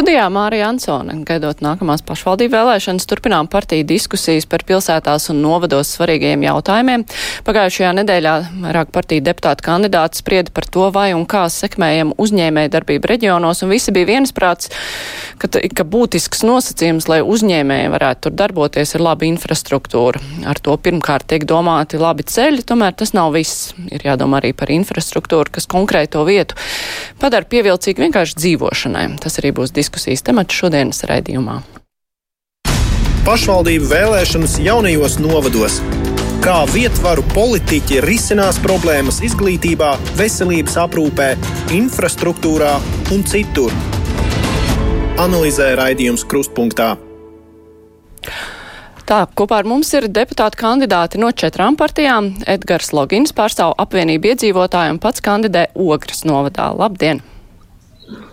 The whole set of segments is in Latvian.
Studijā Mārija Ansone, gaidot nākamās pašvaldību vēlēšanas, turpinām partiju diskusijas par pilsētās un novados svarīgajiem jautājumiem. Pagājušajā nedēļā vairāk partiju deputātu kandidāti sprieda par to, vai un kā sekmējam uzņēmēju darbību reģionos, un visi bija viensprāts, ka, ka būtisks nosacījums, lai uzņēmēji varētu tur darboties, ir laba infrastruktūra. Ar to pirmkārt tiek domāti labi ceļi, tomēr tas nav viss. Ir jādomā arī par infrastruktūru, kas konkrēto vietu padara pievilcīgu vienkārši dzīvošanai. Tas arī būs diskusijas temats šodienas raidījumā. Pašvaldību vēlēšanas jaunajos novados. Kā vietvaru politiķi risinās problēmas izglītībā, veselības aprūpē, infrastruktūrā un citur. Analizē raidījums Krustpunktā. Tā, kopā ar mums ir deputāti kandidāti no četrām partijām. Edgars Logins pārstāv apvienību iedzīvotāju un pats kandidē Ogres novadā. Labdien!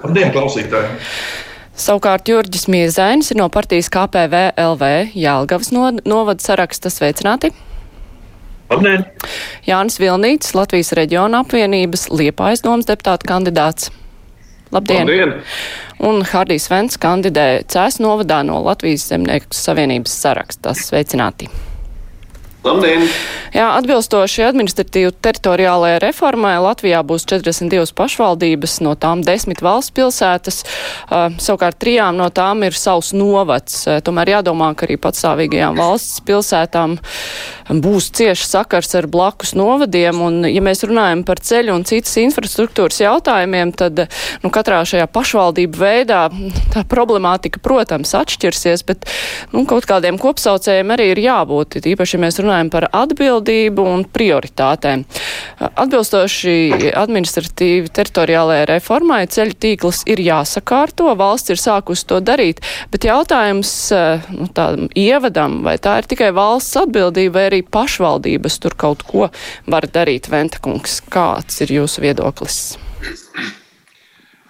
Labdien, klausītāji! Savukārt Jurģis Miezainis ir no partijas KPV LV Jālgavas novada saraksta sveicināti. Labdien! Jānis Vilnīts, Latvijas reģiona apvienības Liepājas domas deputāta kandidāts. Labdien! Labdien. Un Hardijs Vents kandidē Cēs novadā no Latvijas zemnieku savienības saraksta. Sveicināti! Labdien! Jā, atbilstoši administratīvu teritoriālajai reformai Latvijā būs 42 pašvaldības, no tām 10 valsts pilsētas, savukārt trijām no tām ir savs novads. Tomēr jādomā, ka arī patstāvīgajām valsts pilsētām būs cieši sakars ar blakus novadiem, un ja mēs runājam par ceļu un citas infrastruktūras jautājumiem, tad nu, katrā šajā pašvaldību veidā tā problemātika, protams, atšķirsies, bet nu, kaut kādiem kopsaucējiem arī ir jābūt, īpaši, ja mēs runājam runājam par atbildību un prioritātēm. Atbilstoši administratīvi teritoriālajai reformai ceļu tīkls ir jāsakārto, valsts ir sākusi to darīt, bet jautājums nu, tādam ievadam, vai tā ir tikai valsts atbildība, vai arī pašvaldības tur kaut ko var darīt, Ventakungs. Kāds ir jūsu viedoklis?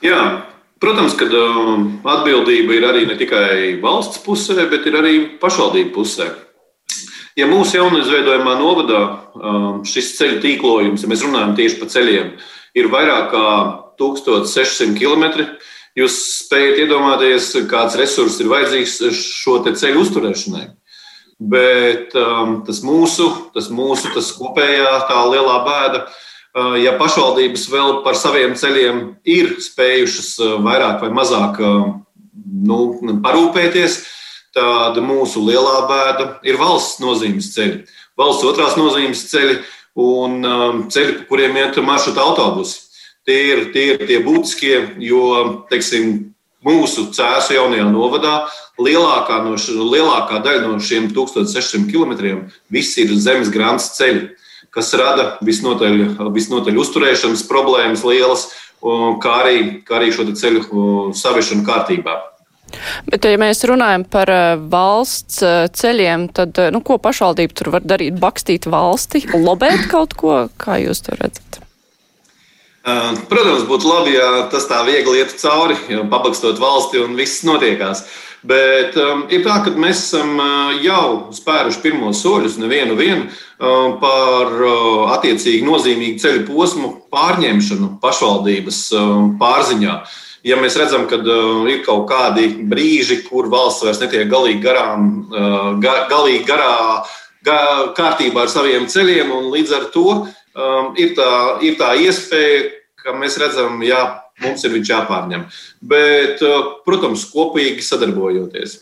Jā, Protams, ka uh, atbildība ir arī ne tikai valsts pusē, bet arī pašvaldību pusē. Ja mūsu jaunizveidojamā novadā um, šis ceļu tīklojums, ja mēs runājam tieši par ceļiem, ir vairāk kā 1600 km, jūs spējat iedomāties, kāds resurss ir vajadzīgs šo ceļu uzturēšanai. Bet um, tas mūsu, tas mūsu, tas kopējā tā lielā bēda, uh, ja pašvaldības vēl par saviem ceļiem ir spējušas uh, vairāk vai mazāk uh, nu, parūpēties, Tāda mūsu lielā bēda ir valsts nozīmes ceļi, valsts otrās nozīmes ceļi un um, ceļi, pa kuriem iet maršruta autobusi. Tie ir tie, ir tie būtiskie, jo teiksim, mūsu cēsu jaunajā novadā lielākā, no lielākā daļa no šiem 1600 km viss ir zemes grāmatas ceļi, kas rada visnotaļ, visnotaļ uzturēšanas problēmas lielas, kā arī, kā arī šo ceļu saviešanu kārtībā. Bet, ja mēs runājam par eh, valsts eh, ceļiem, tad eh, nu, ko pašvaldība tur var darīt? Bakstīt valsti, lobēt kaut ko? Kā jūs to redzat? Protams, būtu labi, ja tas tā viegli ietu cauri, pabakstot valsti un viss notiekās. Bet um, ir tā, ka mēs esam jau spēruši pirmos soļus, nevienu vienu, um, par uh, attiecīgi nozīmīgu ceļu posmu pārņemšanu pašvaldības um, pārziņā. Uh, ja mēs redzam, ka uh, ir kaut kādi brīži, kur valsts vairs netiek galīgi, garām, uh, ga, galīgi garā ga, kārtībā ar saviem ceļiem, un līdz ar to um, ir, tā, ir tā iespēja, ka mēs redzam, jā, mums ir viņš jāpārņem. Bet, uh, protams, kopīgi sadarbojoties.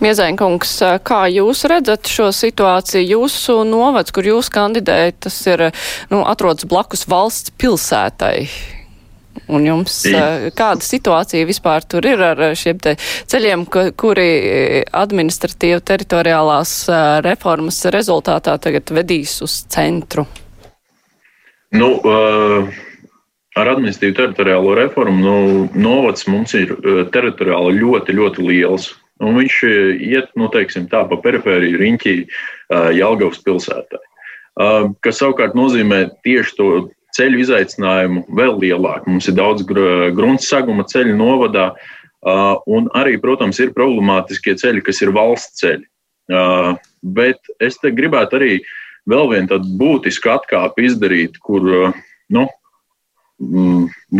Miezainkungs, kā jūs redzat šo situāciju? Jūsu novads, kur jūs kandidējat, tas ir, nu, atrodas blakus valsts pilsētai. Un jums kāda situācija vispār tur ir ar šiem ceļiem, kuri administratīvi teritoriālās reformas rezultātā tagad vedīs uz centru? Nu, ar administratīvu teritoriālo reformu nu, novads mums ir teritoriāli ļoti, ļoti liels. Un viņš iet, nu, teiksim, tā pa perifēriju riņķī Jelgavas pilsētai. Kas savukārt nozīmē tieši to ceļu izaicinājumu vēl lielāku. Mums ir daudz grunts saguma ceļu novadā, Un arī, protams, ir problemātiskie ceļi, kas ir valsts ceļi. Bet es te gribētu arī vēl vienu tādu būtisku atkāpi izdarīt, kur nu,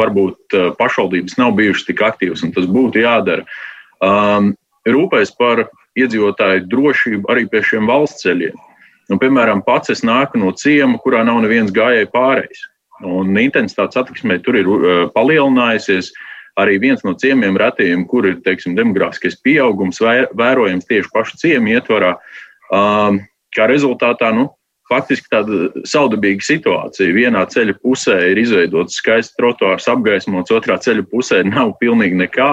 varbūt pašvaldības nav bijušas tik aktīvas, un tas būtu jādara. Rūpēs par iedzīvotāju drošību arī pie šiem valsts ceļiem. Nu, piemēram, pats es nāku no ciema, kurā nav neviens gājēji pārējais. Un intensitāte satiksmē tur ir uh, palielinājusies. Arī viens no ciemiem retajiem, kur ir teiksim, demogrāfiskais pieaugums, vērojams tieši pašu ciemu ietvarā. Um, kā rezultātā, nu, faktiski tāda saudabīga situācija. Vienā ceļa pusē ir izveidots skaists trotuārs, apgaismots, otrā ceļa pusē nav pilnīgi nekā.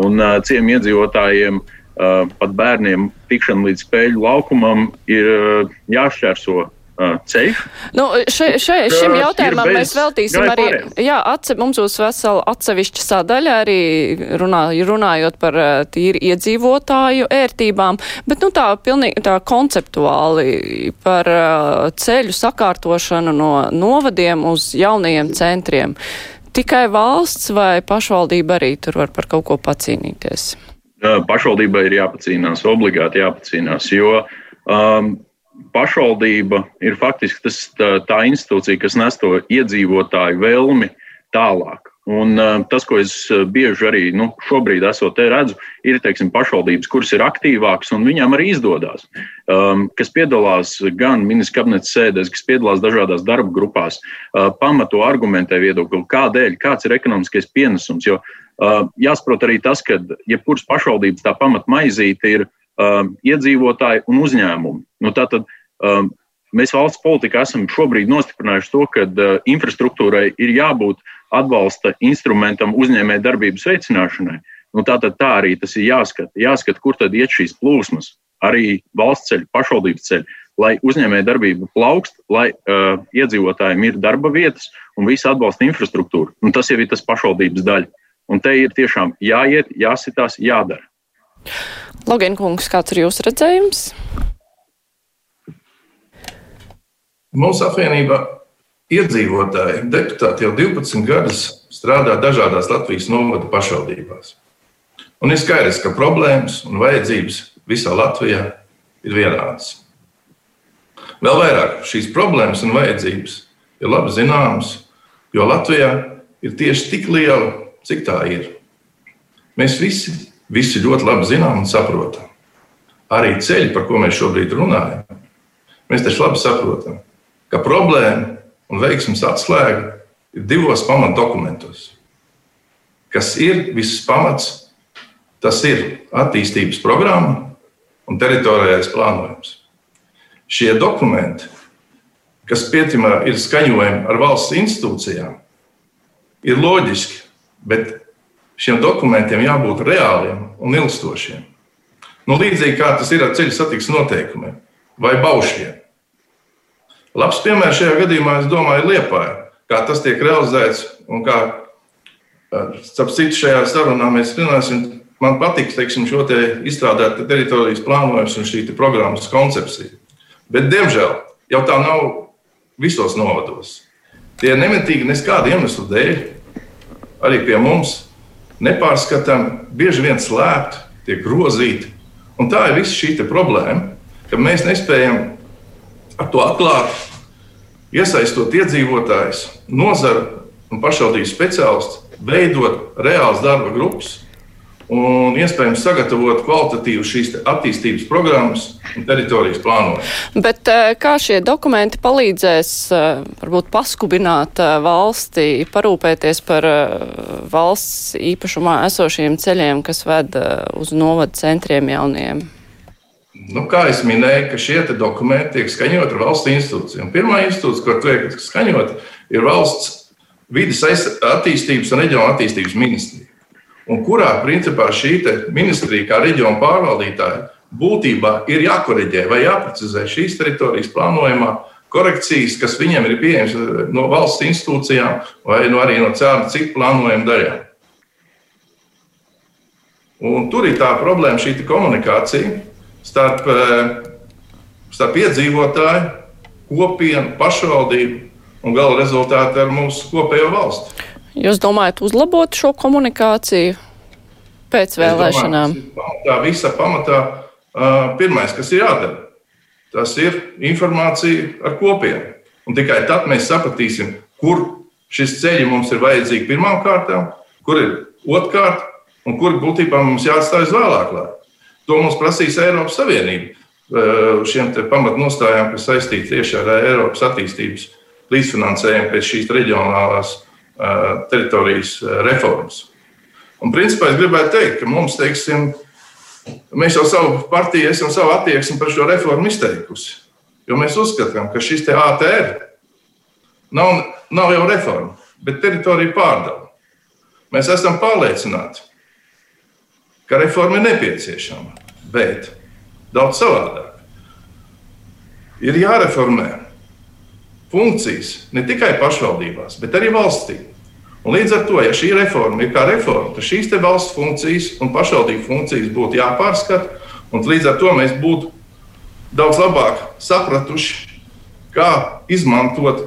Un uh, ciemu iedzīvotājiem uh, pat bērniem tikšana līdz spēļu laukumam ir uh, jāšķērso ceļš. Nu, še, še, šim jautājumam mēs veltīsim arī, jā, atse, mums būs vesela atsevišķa sadaļa arī runā, runājot par tīri iedzīvotāju ērtībām, bet nu tā pilnīgi tā konceptuāli par ceļu sakārtošanu no novadiem uz jaunajiem centriem. Tikai valsts vai pašvaldība arī tur var par kaut ko pacīnīties? pašvaldībai ir jāpacīnās, obligāti jāpacīnās, jo um, pašvaldība ir faktiski tas, tā, tā institūcija, kas nes to iedzīvotāju vēlmi tālāk. Un, uh, tas, ko es bieži arī nu, šobrīd esot te redzu, ir teiksim, pašvaldības, kuras ir aktīvākas un viņām arī izdodas. Um, kas piedalās gan ministra kabineta sēdēs, kas piedalās dažādās darba grupās, uh, pamato argumentē viedokli, kādēļ, kāds ir ekonomiskais pienesums. Jo Uh, jāsaprot arī tas, ka jebkuras pašvaldības tā pamatmaizīte ir uh, iedzīvotāji un uzņēmumi. Nu, tātad, um, mēs valsts politikā esam šobrīd nostiprinājuši to, ka uh, infrastruktūrai ir jābūt atbalsta instrumentam uzņēmē darbības veicināšanai. Nu, tātad tā arī tas ir jāskata. Jāskata, kur tad iet šīs plūsmas, arī valsts ceļi, pašvaldības ceļi, lai uzņēmēja darbība plaukst, lai uh, iedzīvotājiem ir darba vietas un visa atbalsta infrastruktūra. Un tas jau ir tas pašvaldības daļa. Un te ir tiešām jāiet, jāsitās, jādara. Logenkungs, kāds ir jūsu redzējums? Mūsu apvienība iedzīvotāji, deputāti jau 12 gadus strādā dažādās Latvijas novada pašvaldībās. Un ir skaidrs, ka problēmas un vajadzības visā Latvijā ir vienādas. Vēl vairāk šīs problēmas un vajadzības ir labi zināmas, jo Latvijā ir tieši tik liela cik tā ir. Mēs visi, visi ļoti labi zinām un saprotam. Arī ceļi, par ko mēs šobrīd runājam, mēs taču labi saprotam, ka problēma un veiksmes atslēga ir divos pamatdokumentos. Kas ir viss pamats, tas ir attīstības programma un teritoriālais plānojums. Šie dokumenti, kas pietimā ir skaņojami ar valsts institūcijām, ir loģiski bet šiem dokumentiem jābūt reāliem un ilgstošiem. Nu, līdzīgi kā tas ir ar ceļu satiksmes noteikumiem vai baušļiem. Labs piemērs šajā gadījumā, es domāju, ir Liepāja, kā tas tiek realizēts un kā, starp citu, šajā sarunā mēs runāsim. Man patīk teiksim, šo te izstrādāt te teritorijas plānojums un šī programmas koncepcija. Bet, diemžēl, jau tā nav visos novados. Tie nemitīgi neskādu iemeslu dēļ, arī pie mums nepārskatām, bieži vien slēpti, tiek grozīti. Un tā ir visa šī problēma, ka mēs nespējam ar to atklāt, iesaistot iedzīvotājus, nozaru un pašvaldības speciālistus, veidot reāls darba grupas un iespējams sagatavot kvalitatīvu šīs attīstības programmas un teritorijas plānojumu. Bet eh, kā šie dokumenti palīdzēs eh, varbūt paskubināt eh, valsti, parūpēties par valsts īpašumā esošiem ceļiem, kas ved uz novadu centriem jauniem? Nu, kā jau minēju, šie dokumenti tiek skaņoti ar valsts institūcijām. Pirmā institūcija, kur tiek skaņota, ir valsts vidas attīstības un reģiona attīstības ministrija un kurā principā šī ministrija, kā reģiona pārvaldītāja, būtībā ir jākoriģē vai jāprecizē šīs teritorijas plānojumā korekcijas, kas viņiem ir pieejamas eh, no valsts institūcijām vai no arī no citu plānojumu daļām. Un tur ir tā problēma, šī komunikācija starp, eh, starp iedzīvotāju, kopienu, pašvaldību un gala rezultātu ar mūsu kopējo valsti. Jūs domājat uzlabot šo komunikāciju? Pēc vēlēšanām. Tā visa pamatā pirmais, kas ir jādara, tas ir informācija ar kopienu. Un tikai tad mēs sapratīsim, kur šis ceļš mums ir vajadzīgs pirmām kārtām, kur ir otrkārt, un kur būtībā mums jāatstāj uz vēlāku laiku. To mums prasīs Eiropas Savienība. Šiem pamatnostājām, kas saistīti tieši ar Eiropas attīstības līdzfinansējumu pēc šīs reģionālās teritorijas reformas. Un, principā, es gribētu teikt, ka mums, teiksim, mēs jau savu partiju esam savu attieksmi par šo reformu izteikusi. Jo mēs uzskatām, ka šis ATR nav, nav jau reforma, bet teritorija pārdala. Mēs esam pārliecināti, ka reforma ir nepieciešama, bet daudz savādāk. Ir jāreformē funkcijas ne tikai pašvaldībās, bet arī valstī. Un līdz ar to, ja šī reforma ir kā reforma, tad šīs valsts funkcijas un pašvaldību funkcijas būtu jāpārskata. Līdz ar to mēs būtu daudz labāk sapratuši, kā izmantot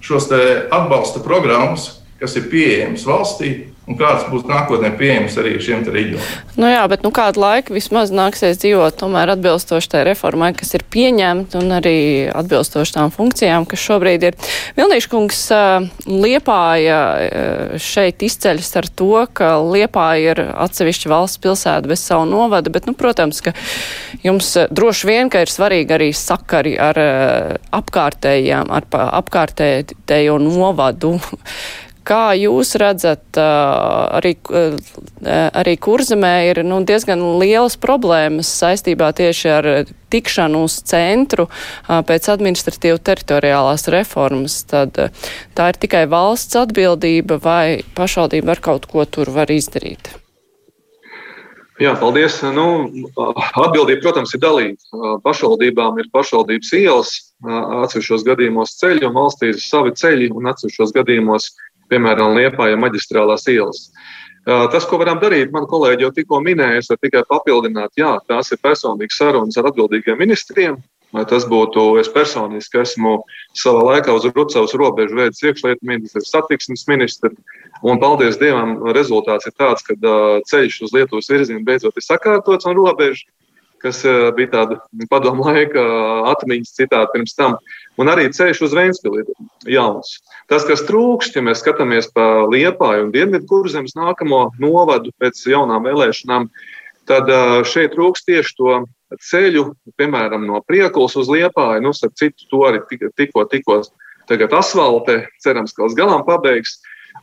šos atbalsta programmas, kas ir pieejamas valstī, un kāds būs nākotnē pieejams arī šiem reģioniem. Nu jā, bet nu kādu laiku vismaz nāksies dzīvot tomēr atbilstoši tai reformai, kas ir pieņemta un arī atbilstoši tām funkcijām, kas šobrīd ir. Vilnīškungs Liepāja šeit izceļas ar to, ka Liepāja ir atsevišķa valsts pilsēta bez savu novada, bet, nu, protams, ka jums droši vien, ka ir svarīgi arī sakari ar apkārtējām, ar apkārtējo novadu Kā jūs redzat, arī, arī kurzemē ir nu, diezgan lielas problēmas saistībā tieši ar tikšanu uz centru pēc administratīvu teritoriālās reformas. Tad tā ir tikai valsts atbildība vai pašvaldība ar kaut ko tur var izdarīt? Jā, paldies. Nu, atbildība, protams, ir dalīta. Pašvaldībām ir pašvaldības ielas, atsevišķos gadījumos ceļi, un valstī ir savi ceļi, un atsevišķos gadījumos piemēram, Liepāja maģistrālās ielas. Tas, ko varam darīt, man kolēģi jau tikko minēja, es varu tikai papildināt, jā, tās ir personīgas sarunas ar atbildīgiem ministriem. Vai tas būtu, es personiski esmu savā laikā uz Rucavas robežu veids iekšlietu ministrs, satiksmes ministrs, un paldies Dievam, rezultāts ir tāds, ka ceļš uz Lietuvas virzienu beidzot ir sakārtots un robeža, kas bija tāda padomu laika atmiņas citāta pirms tam, un arī ceļš uz Ventspili ir jauns. Tas, kas trūkst, ja mēs skatāmies pa Liepāju un Dienvidu kurzemes nākamo novadu pēc jaunām vēlēšanām, tad šeit trūkst tieši to ceļu, piemēram, no Priekulas uz Liepāju. Nu, starp citu, to arī tikko, tikko tagad asfaltē, cerams, ka līdz galam pabeigs.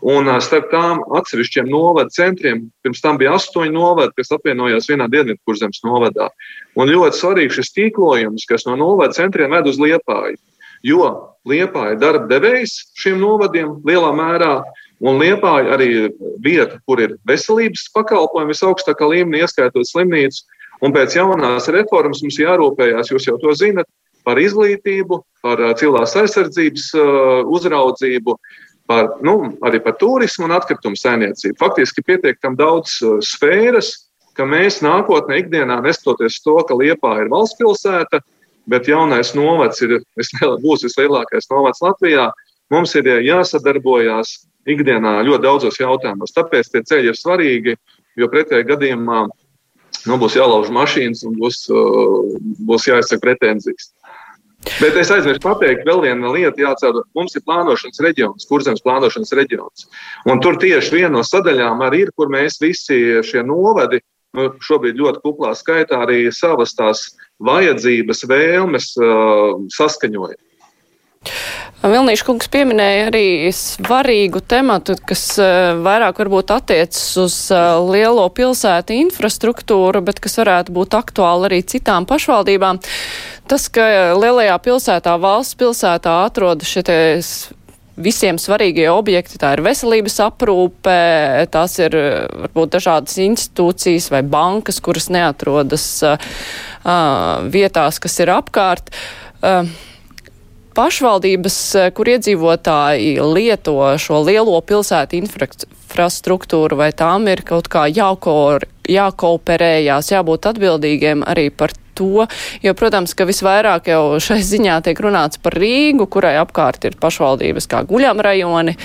Un starp tām atsevišķiem novadu centriem, pirms tam bija astoņi novadi, kas apvienojās vienā dienvidkurzemes novadā. Un ļoti svarīgs šis tīklojums, kas no novada centriem ved uz Liepāju. Jo Liepā ir darba devējs šiem novadiem lielā mērā, un Liepā ir arī vieta, kur ir veselības pakalpojumi visaugstākā līmenī, ieskaitot slimnīcu. Un pēc jaunās reformas mums jārūpējās, jūs jau to zinat, par izglītību, par cilvēks aizsardzības uzraudzību, par, nu, arī par turismu un atkritumu saimniecību. Faktiski pietiek tam daudz sfēras, ka mēs nākotnē ikdienā, nestoties to, ka Liepā ir valsts pilsēta, bet jaunais novads ir, būs vislielākais novads Latvijā. Mums ir jāsadarbojās ikdienā ļoti daudzos jautājumos. Tāpēc tie ceļi ir svarīgi, jo pretējā gadījumā nu, būs jālauž mašīnas un būs, uh, būs jāizsaka pretenzijas. Bet es aizmirsu pateikt, vēl viena lieta, jāatcer, mums ir plānošanas reģions, kurzemes plānošanas reģions. Un tur tieši viena no sadaļām arī ir, kur mēs visi šie novadi, nu, šobrīd ļoti kuplā skaitā, arī savas tās vajadzības, vēlmes uh, saskaņojam. Vilnīša kungs pieminēja arī svarīgu tematu, kas vairāk varbūt attiecas uz lielo pilsētu infrastruktūru, bet kas varētu būt aktuāli arī citām pašvaldībām. Tas, ka lielajā pilsētā, valsts pilsētā atrodas šities visiem svarīgie objekti. Tā ir veselības aprūpe, tās ir varbūt dažādas institūcijas vai bankas, kuras neatrodas uh, vietās, kas ir apkārt. Uh, pašvaldības, kur iedzīvotāji lieto šo lielo pilsētu infrastruktūru, vai tām ir kaut kā jāko, jākooperējās, jābūt atbildīgiem arī par to, jo, protams, ka visvairāk jau šai ziņā tiek runāts par Rīgu, kurai apkārt ir pašvaldības kā guļamrajoni,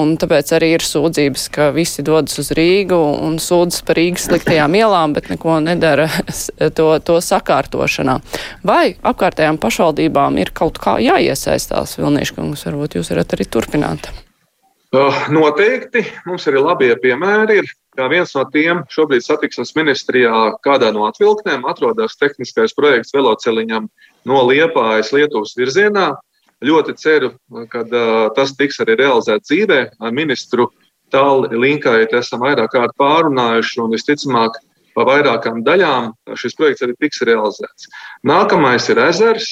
un tāpēc arī ir sūdzības, ka visi dodas uz Rīgu un sūdzas par Rīgas sliktajām ielām, bet neko nedara to, to sakārtošanā. Vai apkārtējām pašvaldībām ir kaut kā jāiesaistās, Vilnieškungs, varbūt jūs varat arī turpināt? Noteikti mums arī labie piemēri ir. Kā viens no tiem šobrīd satiksmes ministrijā kādā no atvilktnēm atrodas tehniskais projekts veloceliņam no Liepājas Lietuvas virzienā. Ļoti ceru, ka uh, tas tiks arī realizēts dzīvē. Ar ministru tālu linkaiet esam vairāk kārt pārunājuši un visticamāk pa vairākām daļām šis projekts arī tiks realizēts. Nākamais ir ezers.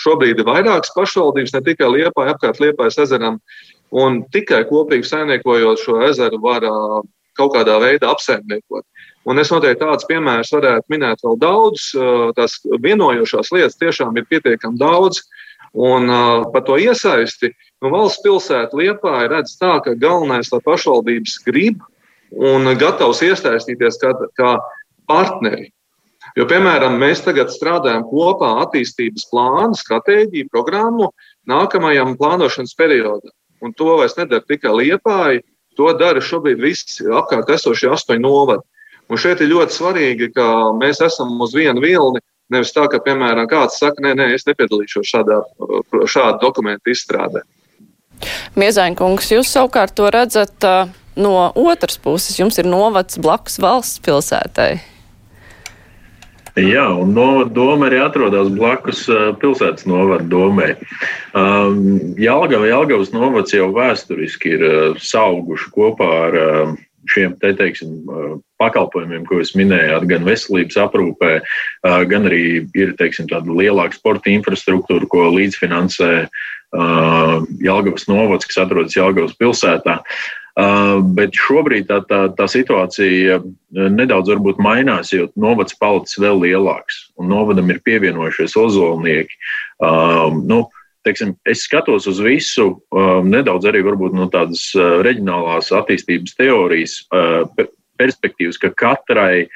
Šobrīd ir vairākas pašvaldības, ne tikai Liepāja, apkārt Liepājas ezeram, un tikai kopīgi saimniekojot šo ezeru var kaut kādā veidā apsaimniekot. Un es noteikti tādus piemērus varētu minēt vēl daudz. Tās vienojošās lietas tiešām ir pietiekami daudz. Un par to iesaisti nu, valsts pilsēta Liepā ir redzams tā, ka galvenais, lai pašvaldības grib un gatavs iesaistīties kā, kā partneri. Jo, piemēram, mēs tagad strādājam kopā attīstības plānu, stratēģiju, programmu nākamajam plānošanas periodam. Un to vairs nedara tikai Liepāja, to dara šobrīd visi apkārt esošie astoņi novadi. Un šeit ir ļoti svarīgi, ka mēs esam uz vienu vilni. Nevis tā, ka, piemēram, kāds saka, nē, nē, es nepiedalīšos šādā, šāda dokumenta izstrādē. Miezainkungs, jūs savukārt to redzat uh, no otras puses. Jums ir novads blakus valsts pilsētai. Jā, un novada doma arī atrodas blakus uh, pilsētas novada domē. Um, Jālgava, Jālgavas novads jau vēsturiski ir uh, sauguši kopā ar uh, šiem te, teiksim, uh, pakalpojumiem, ko jūs minējāt, gan veselības aprūpē, gan arī ir teiksim, tāda lielāka sporta infrastruktūra, ko līdzfinansē uh, Jālgavas novads, kas atrodas Jālgavas pilsētā. Uh, bet šobrīd tā, tā, tā situācija nedaudz mainās, jo novads palicis vēl lielāks un novadam ir pievienojušies ozolnieki. Nu, teiksim, es skatos uz visu nedaudz arī no tādas reģionālās attīstības teorijas perspektīvas, ka katrai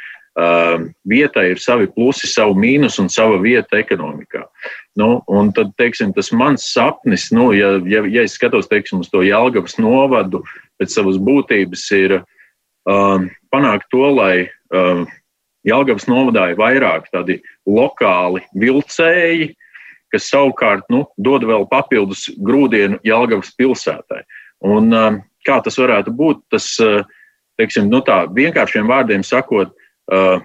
vietai ir savi plusi, savu mīnus un sava vieta ekonomikā. Nu, un tad, teiksim, tas mans sapnis, nu, ja, ja, ja es skatos teiksim, uz to Jālgavas novadu, pēc savas būtības ir uh, panākt to, lai uh, Jālgavas novadā ir vairāk tādi lokāli vilcēji, kas savukārt nu, dod vēl papildus grūdienu Jālgavas pilsētai. Un, uh, kā tas varētu būt, tas, uh, teiksim, nu, tā vienkāršiem vārdiem sakot, uh,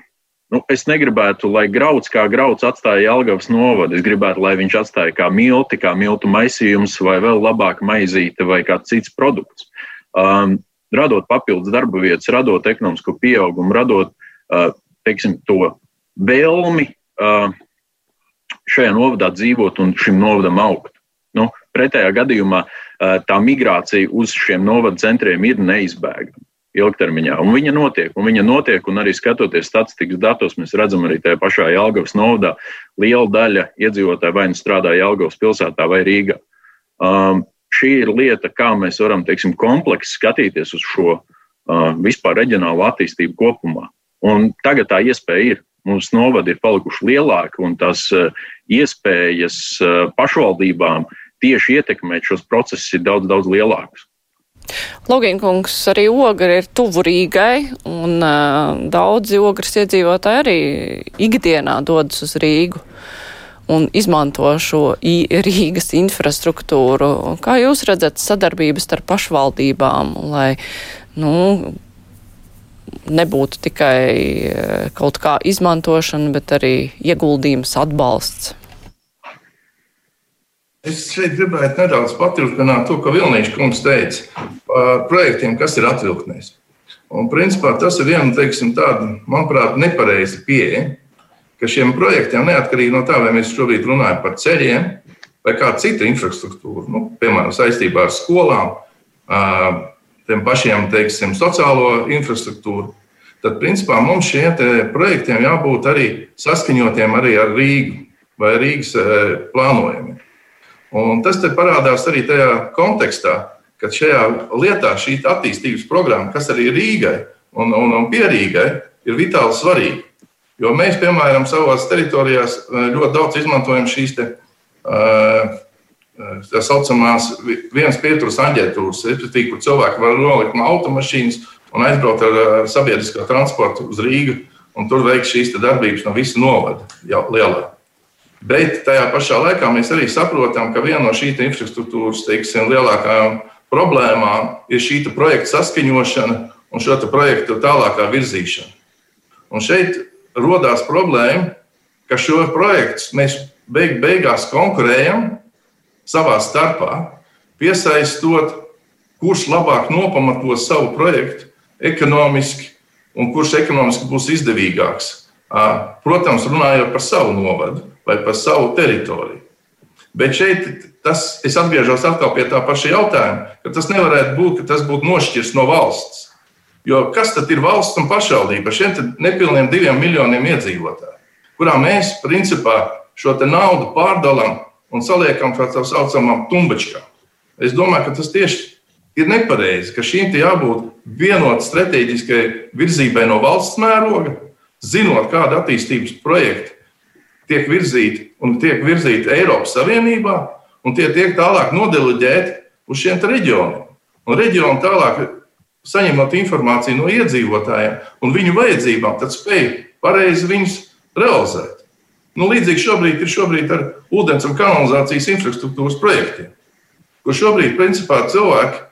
Nu, es negribētu, lai grauds kā grauds atstāja Jālgavas novadu. Es gribētu, lai viņš atstāja kā milti, kā miltu maisījums, vai vēl labāk maizīte, vai kāds cits produkts um, radot papildus darba vietas, radot ekonomisko pieaugumu, radot uh, teiksim, to vēlmi uh, šajā novadā dzīvot un šim novadam augt. Nu, pretējā gadījumā uh, tā migrācija uz šiem novada centriem ir neizbēgama ilgtermiņā. Un viņa notiek, un viņa notiek, un arī skatoties statistikas datos, mēs redzam arī tajā pašā Jālgavas novadā, liela daļa iedzīvotāju vai nu strādā Jālgavas pilsētā vai Rīgā. Um, šī ir lieta, kā mēs varam teiksim, kompleksi skatīties uz šo uh, vispār reģionālo attīstību kopumā. Un tagad tā iespēja ir. Mums novadi ir palikuši lielāki, un tās uh, iespējas uh, pašvaldībām tieši ietekmēt šos procesus ir daudz, daudz lielākas. Logīnkungs arī ogri ir tuvu Rīgai, un uh, daudzi ogres iedzīvotāji arī ikdienā dodas uz Rīgu. Uh, un izmanto šo Rīgas infrastruktūru. Kā jūs redzat sadarbības starp pašvaldībām, lai nu, nebūtu tikai eh, kaut kā izmantošana, bet arī ieguldījums atbalsts? Es šeit gribētu nedaudz paturpināt to, ko Vilniņš kungs teica par projektiem, kas ir atvilktnēs. Un, principā, tas ir viena, teiksim, tāda, manuprāt, nepareiza pieeja ka šiem projektiem, neatkarīgi no tā, vai mēs šobrīd runājam par ceļiem vai kādu citu infrastruktūru, nu, piemēram, saistībā ar skolām, tiem pašiem teiksim, sociālo infrastruktūru, tad principā mums šiem projektiem jābūt arī saskaņotiem arī ar Rīgu vai Rīgas plānojumiem. Un tas parādās arī tajā kontekstā, ka šajā lietā šī attīstības programma, kas arī Rīgai un, un, un pierīgai, ir vitāli svarīga. Jo mēs, piemēram, savās teritorijās ļoti daudz izmantojam šīs te, tā saucamās vienas pieturas aģentūras, respektīvi, kur cilvēki var nolikt no automašīnas un aizbraukt ar sabiedriskā transporta uz Rīgu un tur veikt šīs darbības no visa novada lielā. Bet tajā pašā laikā mēs arī saprotam, ka viena no šīs infrastruktūras teiksim, lielākajām problēmām ir šī projekta saskaņošana un šo projektu tālākā virzīšana. Un šeit radās problēma, ka šo projektu mēs beig, beigās konkurējam savā starpā, piesaistot, kurš labāk nopamatos savu projektu ekonomiski un kurš ekonomiski būs izdevīgāks. Protams, runājot par savu novadu vai par savu teritoriju. Bet šeit tas, es atgriežos atkal pie tā paša jautājuma, ka tas nevarētu būt, ka tas būtu nošķirts no valsts. Jo kas tad ir valsts un pašvaldība? Šiem nepilniem diviem miljoniem iedzīvotāju, kurā mēs principā šo naudu pārdalām un saliekam tā saucamām tumbačkām. Es domāju, ka tas tieši ir nepareizi, ka šīm jābūt vienotai strateģiskai virzībai no valsts mēroga, zinot, kāda attīstības projekta tiek virzīti un tiek virzīti Eiropas Savienībā, un tie tiek tālāk nodeleģēti uz šiem reģioniem. Un reģioni tālāk, saņemot informāciju no iedzīvotājiem un viņu vajadzībām, tad spēj pareizi viņus realizēt. Nu, līdzīgi šobrīd ir šobrīd ar ūdens un kanalizācijas infrastruktūras projektiem, kur šobrīd principā cilvēki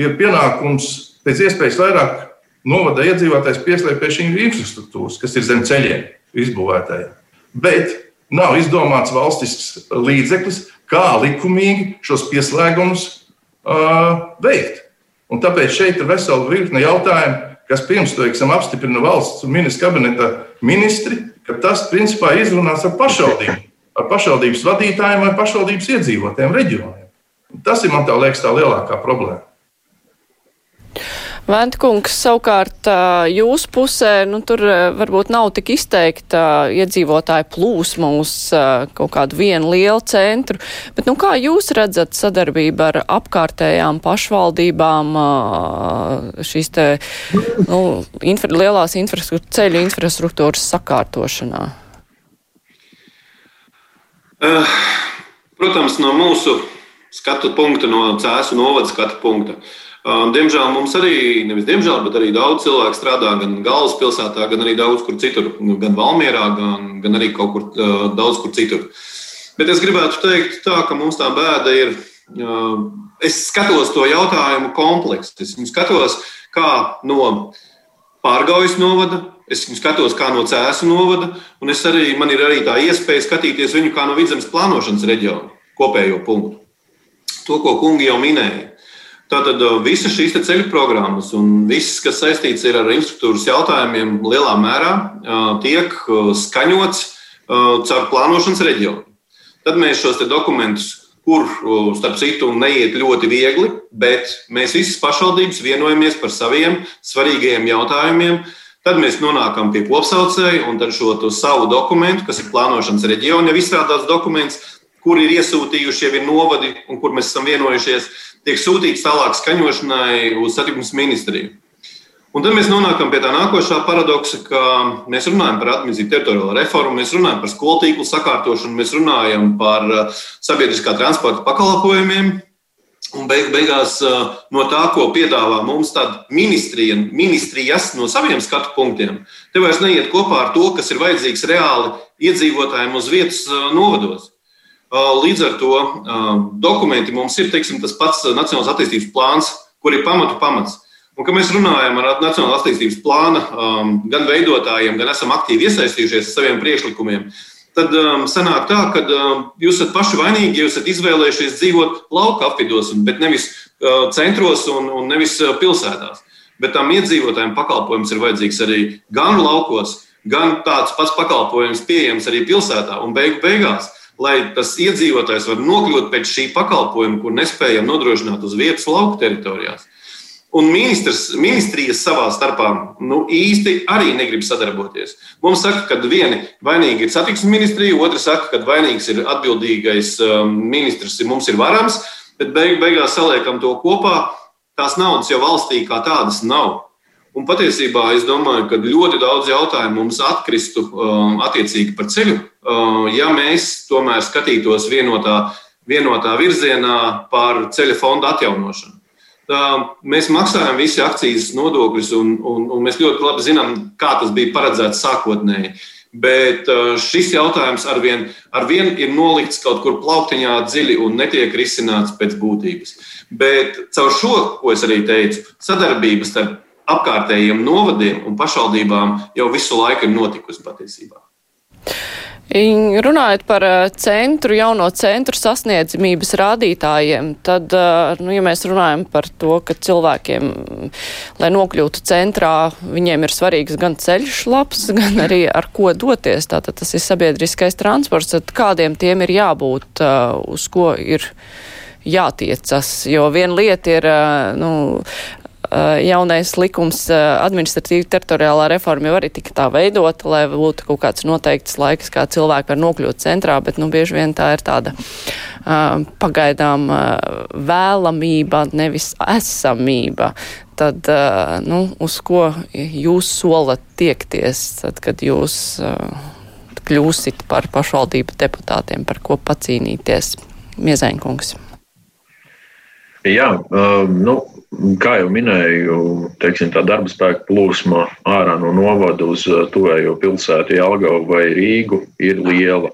ir pienākums pēc iespējas vairāk novada iedzīvotājs pieslēgt pie šīm infrastruktūras, kas ir zem ceļiem izbūvētajiem bet nav izdomāts valstisks līdzeklis, kā likumīgi šos pieslēgumus uh, veikt. Un tāpēc šeit ir vesela virkne jautājumu, kas pirms tam apstiprina valsts ministra kabineta ministri, ka tas principā ir izrunāts ar pašvaldību, ar pašvaldības vadītājiem vai pašvaldības iedzīvotājiem reģioniem. Tas ir man tā liekas tā lielākā problēma. Ventkungs, savukārt jūsu pusē, nu, tur varbūt nav tik izteikta iedzīvotāja plūsma uz kaut kādu vienu lielu centru, bet, nu, kā jūs redzat sadarbību ar apkārtējām pašvaldībām šīs te, nu, infra, lielās infrastruktūras, ceļu infrastruktūras sakārtošanā? Protams, no mūsu skatu punkta, no cēsu novada skatu punkta. Uh, Diemžēl mums arī, nevis diemžēl, bet arī daudz cilvēku strādā gan galvaspilsētā, gan arī daudz kur citur, nu, gan Valmjerā, gan, gan arī kaut kur daudz kur citur. Bet es gribētu teikt, tā, ka mums tā bēda ir. Es skatos to jautājumu kompleksu. Es skatos, kā no pārgājas novada, es skatos, kā no cēsu novada, un es arī, man ir arī tā iespēja skatīties viņu kā no vidzemes plānošanas reģiona kopējo punktu. To, ko kungi jau minēja. Tātad uh, visas šīs ceļu programmas un viss, kas saistīts ar infrastruktūras jautājumiem, lielā mērā uh, tiek uh, skaņots caur plānošanas reģionu. Tad mēs šos dokumentus, kur, starp citu, neiet ļoti viegli, bet mēs visas pašvaldības vienojamies par saviem svarīgajiem jautājumiem. Tad mēs nonākam pie kopsaucēja un šo savu dokumentu, kas ir plānošanas reģiona, jau izstrādāts dokuments, kur ir iesūtījuši jau ir novadi un kur mēs esam vienojušies tiek sūtīts tālāk skaņošanai uz satiksmes ministriju. Un tad mēs nonākam pie tā nākošā paradoksa, ka mēs runājam par administratīvu teritoriālo reformu, mēs runājam par skolu tīklu sakārtošanu, mēs runājam par uh, sabiedriskā transporta pakalpojumiem. Un beig, beigās uh, no tā, ko piedāvā mums ministrija, ministrijas no saviem skatu punktiem, te vairs neiet kopā ar to, kas ir vajadzīgs reāli iedzīvotājiem uz vietas uh, novados. Līdz ar to dokumenti mums ir teiksim, tas pats Nacionālās attīstības plāns, kur ir pamatu pamats. Un, kad mēs runājam ar Nacionālās attīstības plāna gan veidotājiem, gan esam aktīvi iesaistījušies ar saviem priekšlikumiem, tad um, sanāk tā, ka um, jūs esat paši vainīgi, ja esat izvēlējušies dzīvot lauka apvidos, bet nevis uh, centros un, un nevis uh, pilsētās. Bet tam iedzīvotājiem pakalpojums ir vajadzīgs arī gan laukos, gan tāds pats pakalpojums pieejams arī pilsētā. Un beigu beigās lai tas iedzīvotājs var nokļūt pēc šī pakalpojuma, kur nespējam nodrošināt uz vietas lauku teritorijās. Un ministrs, ministrijas savā starpā nu, īsti arī negrib sadarboties. Mums saka, ka viena vainīga ir satiksmes ministrija, otra saka, ka vainīgs ir atbildīgais um, ministrs, mums ir varams, bet beig, beigās saliekam to kopā. Tās naudas jau valstī kā tādas nav. Un patiesībā es domāju, ka ļoti daudz jautājumu mums atkristu um, attiecīgi par ceļu, uh, ja mēs tomēr skatītos vienotā, vienotā virzienā par ceļa fonda atjaunošanu. Tā, mēs maksājam visi akcijas nodokļus, un, un, un mēs ļoti labi zinām, kā tas bija paredzēts sākotnēji. Bet uh, šis jautājums arvien, arvien ir nolikts kaut kur plauktiņā dziļi un netiek risināts pēc būtības. Bet caur šo, ko es arī teicu, sadarbības starp apkārtējiem novadiem un pašvaldībām jau visu laiku ir notikusi patiesībā. Runājot par eh, centru, jauno centru sasniedzamības rādītājiem, tad, eh, nu, ja mēs runājam par to, ka cilvēkiem, lai nokļūtu centrā, viņiem ir svarīgs gan ceļš labs, gan arī ar ko doties, tātad tas ir sabiedriskais transports, tad kādiem tiem ir jābūt, eh, uz ko ir jātiecas, jo viena lieta ir, nu, jaunais likums eh, administratīva teritoriālā reforma jau arī tika tā veidota, lai būtu kaut kāds noteikts laiks, kā cilvēki var nokļūt centrā, bet nu bieži vien tā ir tāda uh, pagaidām uh, vēlamība, nevis esamība. Tad, uh, nu, uz ko jūs solat tiekties, tad, kad jūs kļūsit par pašvaldību deputātiem, par ko pacīnīties? Miezainkungs. Jā, um, nu, kā jau minēju, teiksim, tā darba spēka plūsma ārā no novada uz uh, tuvējo pilsētu, Jālgavu vai Rīgu, ir liela.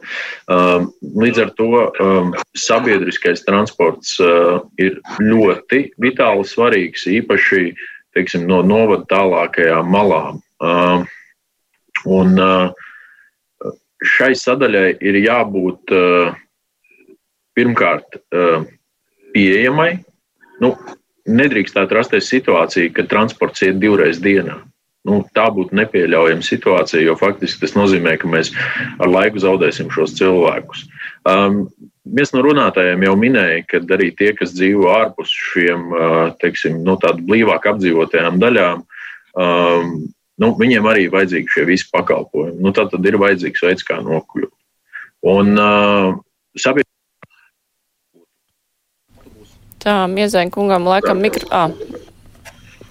Um, līdz ar to um, sabiedriskais transports uh, ir ļoti vitāli svarīgs, īpaši teiksim, no novada tālākajām malām. Um, un uh, šai sadaļai ir jābūt pirmkārt pieejamai nu, nedrīkstētu rasties situācija, ka transports iet divreiz dienā. Nu, tā būtu nepieļaujama situācija, jo faktiski tas nozīmē, ka mēs ar laiku zaudēsim šos cilvēkus. Um, viens no runātājiem jau minēja, ka arī tie, kas dzīvo ārpus šiem uh, teiksim, nu, blīvāk apdzīvotajām daļām, um, nu, viņiem arī ir vajadzīgi šie visi pakalpojumi. Nu, tā tad ir vajadzīgs veids, kā nokļūt. Un, uh, Tā, Miezaņa kungam laikam mikro... À.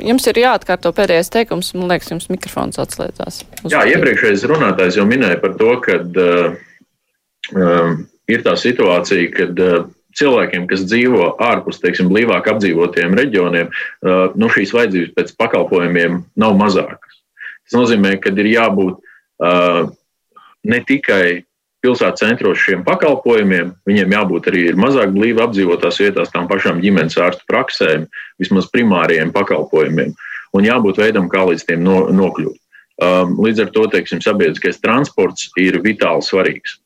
Jums ir jāatkārto pēdējais teikums, man liekas, jums mikrofons atslēdzās. Jā, iepriekšējais runātājs jau minēja par to, ka uh, uh, ir tā situācija, kad uh, cilvēkiem, kas dzīvo ārpus, teiksim, blīvāk apdzīvotiem reģioniem, uh, nu, šīs vajadzības pēc pakalpojumiem nav mazākas. Tas nozīmē, ka ir jābūt uh, ne tikai pilsētas centros šiem pakalpojumiem. Viņiem jābūt arī mazāk blīvi apdzīvotās vietās, tām pašām ģimenes ārstu praksēm, vismaz primāriem pakalpojumiem, un jābūt veidam, kā līdz tiem no, nokļūt. Um, līdz ar to teiksim, sabiedriskais transports ir vitāli svarīgs.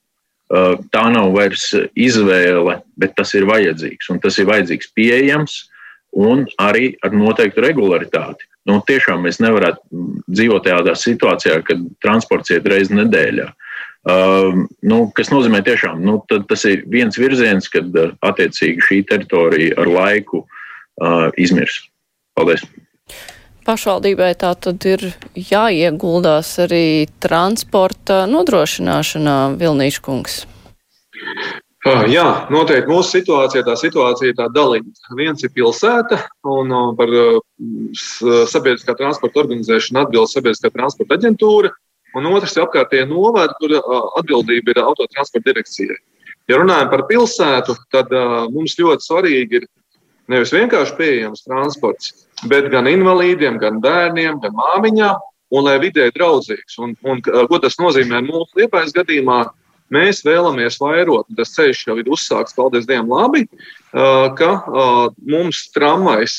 Uh, tā nav vairs izvēle, bet tas ir vajadzīgs. Un tas ir vajadzīgs pieejams un arī ar noteiktu regularitāti. Nu, tiešām mēs nevarētu dzīvot tādā situācijā, kad transports iet reizes nedēļā. Uh, Uh, nu, kas nozīmē, ka nu, tas ir viens virziens, kad uh, attiecīgi šī teritorija ar laiku uh, izmirs. Paldies! Pašvaldībai tā tad ir jāieguldās arī transporta nodrošināšanā, Vilnīša kungs. Uh, jā, noteikti mūsu situācijā tā situācija ir tā dalīta. Viens ir pilsēta, un uh, par sabiedriskā transporta organizēšanu atbild sabiedriskā transporta aģentūra un otrs ir apkārtējie novadi, kur atbildība ir autotransporta direkcijai. Ja runājam par pilsētu, tad uh, mums ļoti svarīgi ir nevis vienkārši pieejams transports, bet gan invalīdiem, gan bērniem, gan māmiņām, un lai vidē draudzīgs. Un, un, ko tas nozīmē mūsu liepais gadījumā? Mēs vēlamies vairot, un tas ceļš jau ir uzsākts, paldies Dievam, labi, ka mums tramvajs,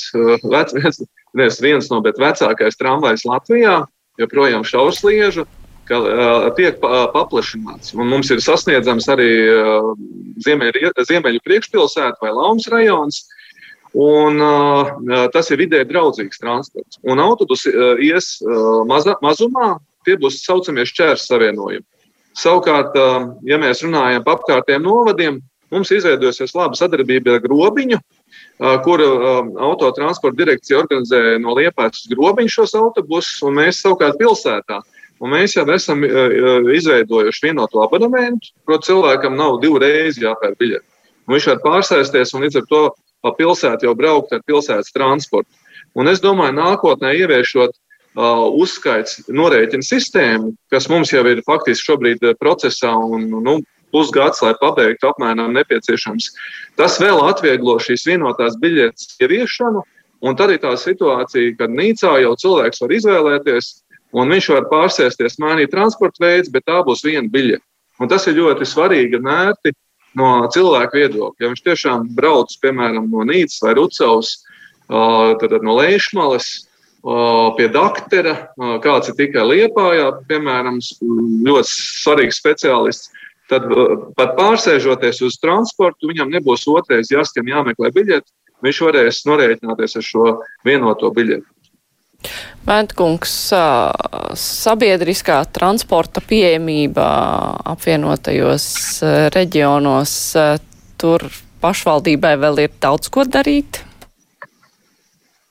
viens, viens no, bet vecākais tramvajs Latvijā, joprojām šaursliežu, ka tiek paplašināts. Un mums ir sasniedzams arī ziemeļu, ziemeļu priekšpilsēta vai Laumas rajons. Un, uh, tas ir vidē draudzīgs transports. Un autobus uh, ies uh, maza, mazumā, tie būs tā saucamie šķērs savienojumi. Savukārt, uh, ja mēs runājam par apkārtējiem novadiem, mums izveidosies laba sadarbība ar grobiņu, uh, kur uh, autotransporta direkcija organizē no Liepājas uz grobiņu šos autobusus, un mēs savukārt pilsētā uh, Un mēs jau esam uh, izveidojuši vienotu abonementu, proti, cilvēkam nav divreiz jāpērk biļete. Viņš var pārsēsties un līdz ar to pa pilsētu jau braukt ar pilsētas transportu. Un es domāju, nākotnē ieviešot uzskaits norēķina sistēmu, kas mums jau ir faktiski šobrīd procesā un nu, pusgads, lai pabeigtu apmēram nepieciešams. Tas vēl atvieglo šīs vienotās biļetes ieviešanu, un tad ir tā situācija, kad Nīcā jau cilvēks var izvēlēties, un viņš var pārsēsties, mainīt transporta veids, bet tā būs viena biļete. Un tas ir ļoti svarīgi un ērti no cilvēka viedokļa. Ja viņš tiešām brauc, piemēram, no Nīcas vai Rucavas, tad no Leišmalas, pie doktora, kāds ir tikai Liepājā, piemēram, ļoti svarīgs speciālists. Tad pat pārsēžoties uz transportu, viņam nebūs otrais jāskan jāmeklē biļeti. Viņš varēs norēķināties ar šo vienoto biļeti. Vēntkungs, sabiedriskā transporta pieejamība apvienotajos reģionos, tur pašvaldībai vēl ir daudz ko darīt?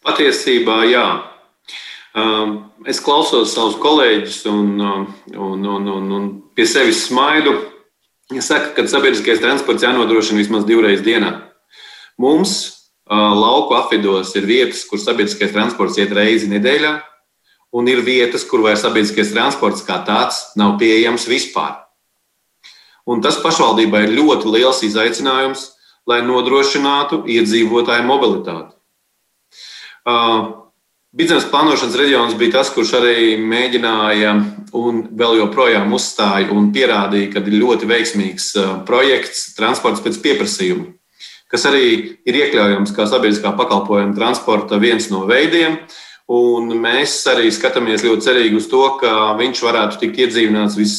Patiesībā jā. Es klausos savus kolēģus un, un, un, un, un pie sevis smaidu. Ja saka, ka sabiedriskais transports jānodrošina vismaz divreiz dienā. Mums lauku apvidos ir vietas, kur sabiedriskais transports iet reizi nedēļā, un ir vietas, kur vairs sabiedriskais transports kā tāds nav pieejams vispār. Un tas pašvaldībai ir ļoti liels izaicinājums, lai nodrošinātu iedzīvotāju mobilitāti. Biznesa plānošanas reģions bija tas, kurš arī mēģināja un vēl joprojām uzstāja un pierādīja, ka ir ļoti veiksmīgs projekts transports pēc pieprasījuma, kas arī ir iekļaujams kā sabiedriskā pakalpojuma transporta viens no veidiem. Un mēs arī skatāmies ļoti cerīgi uz to, ka viņš varētu tikt iedzīvināts vis,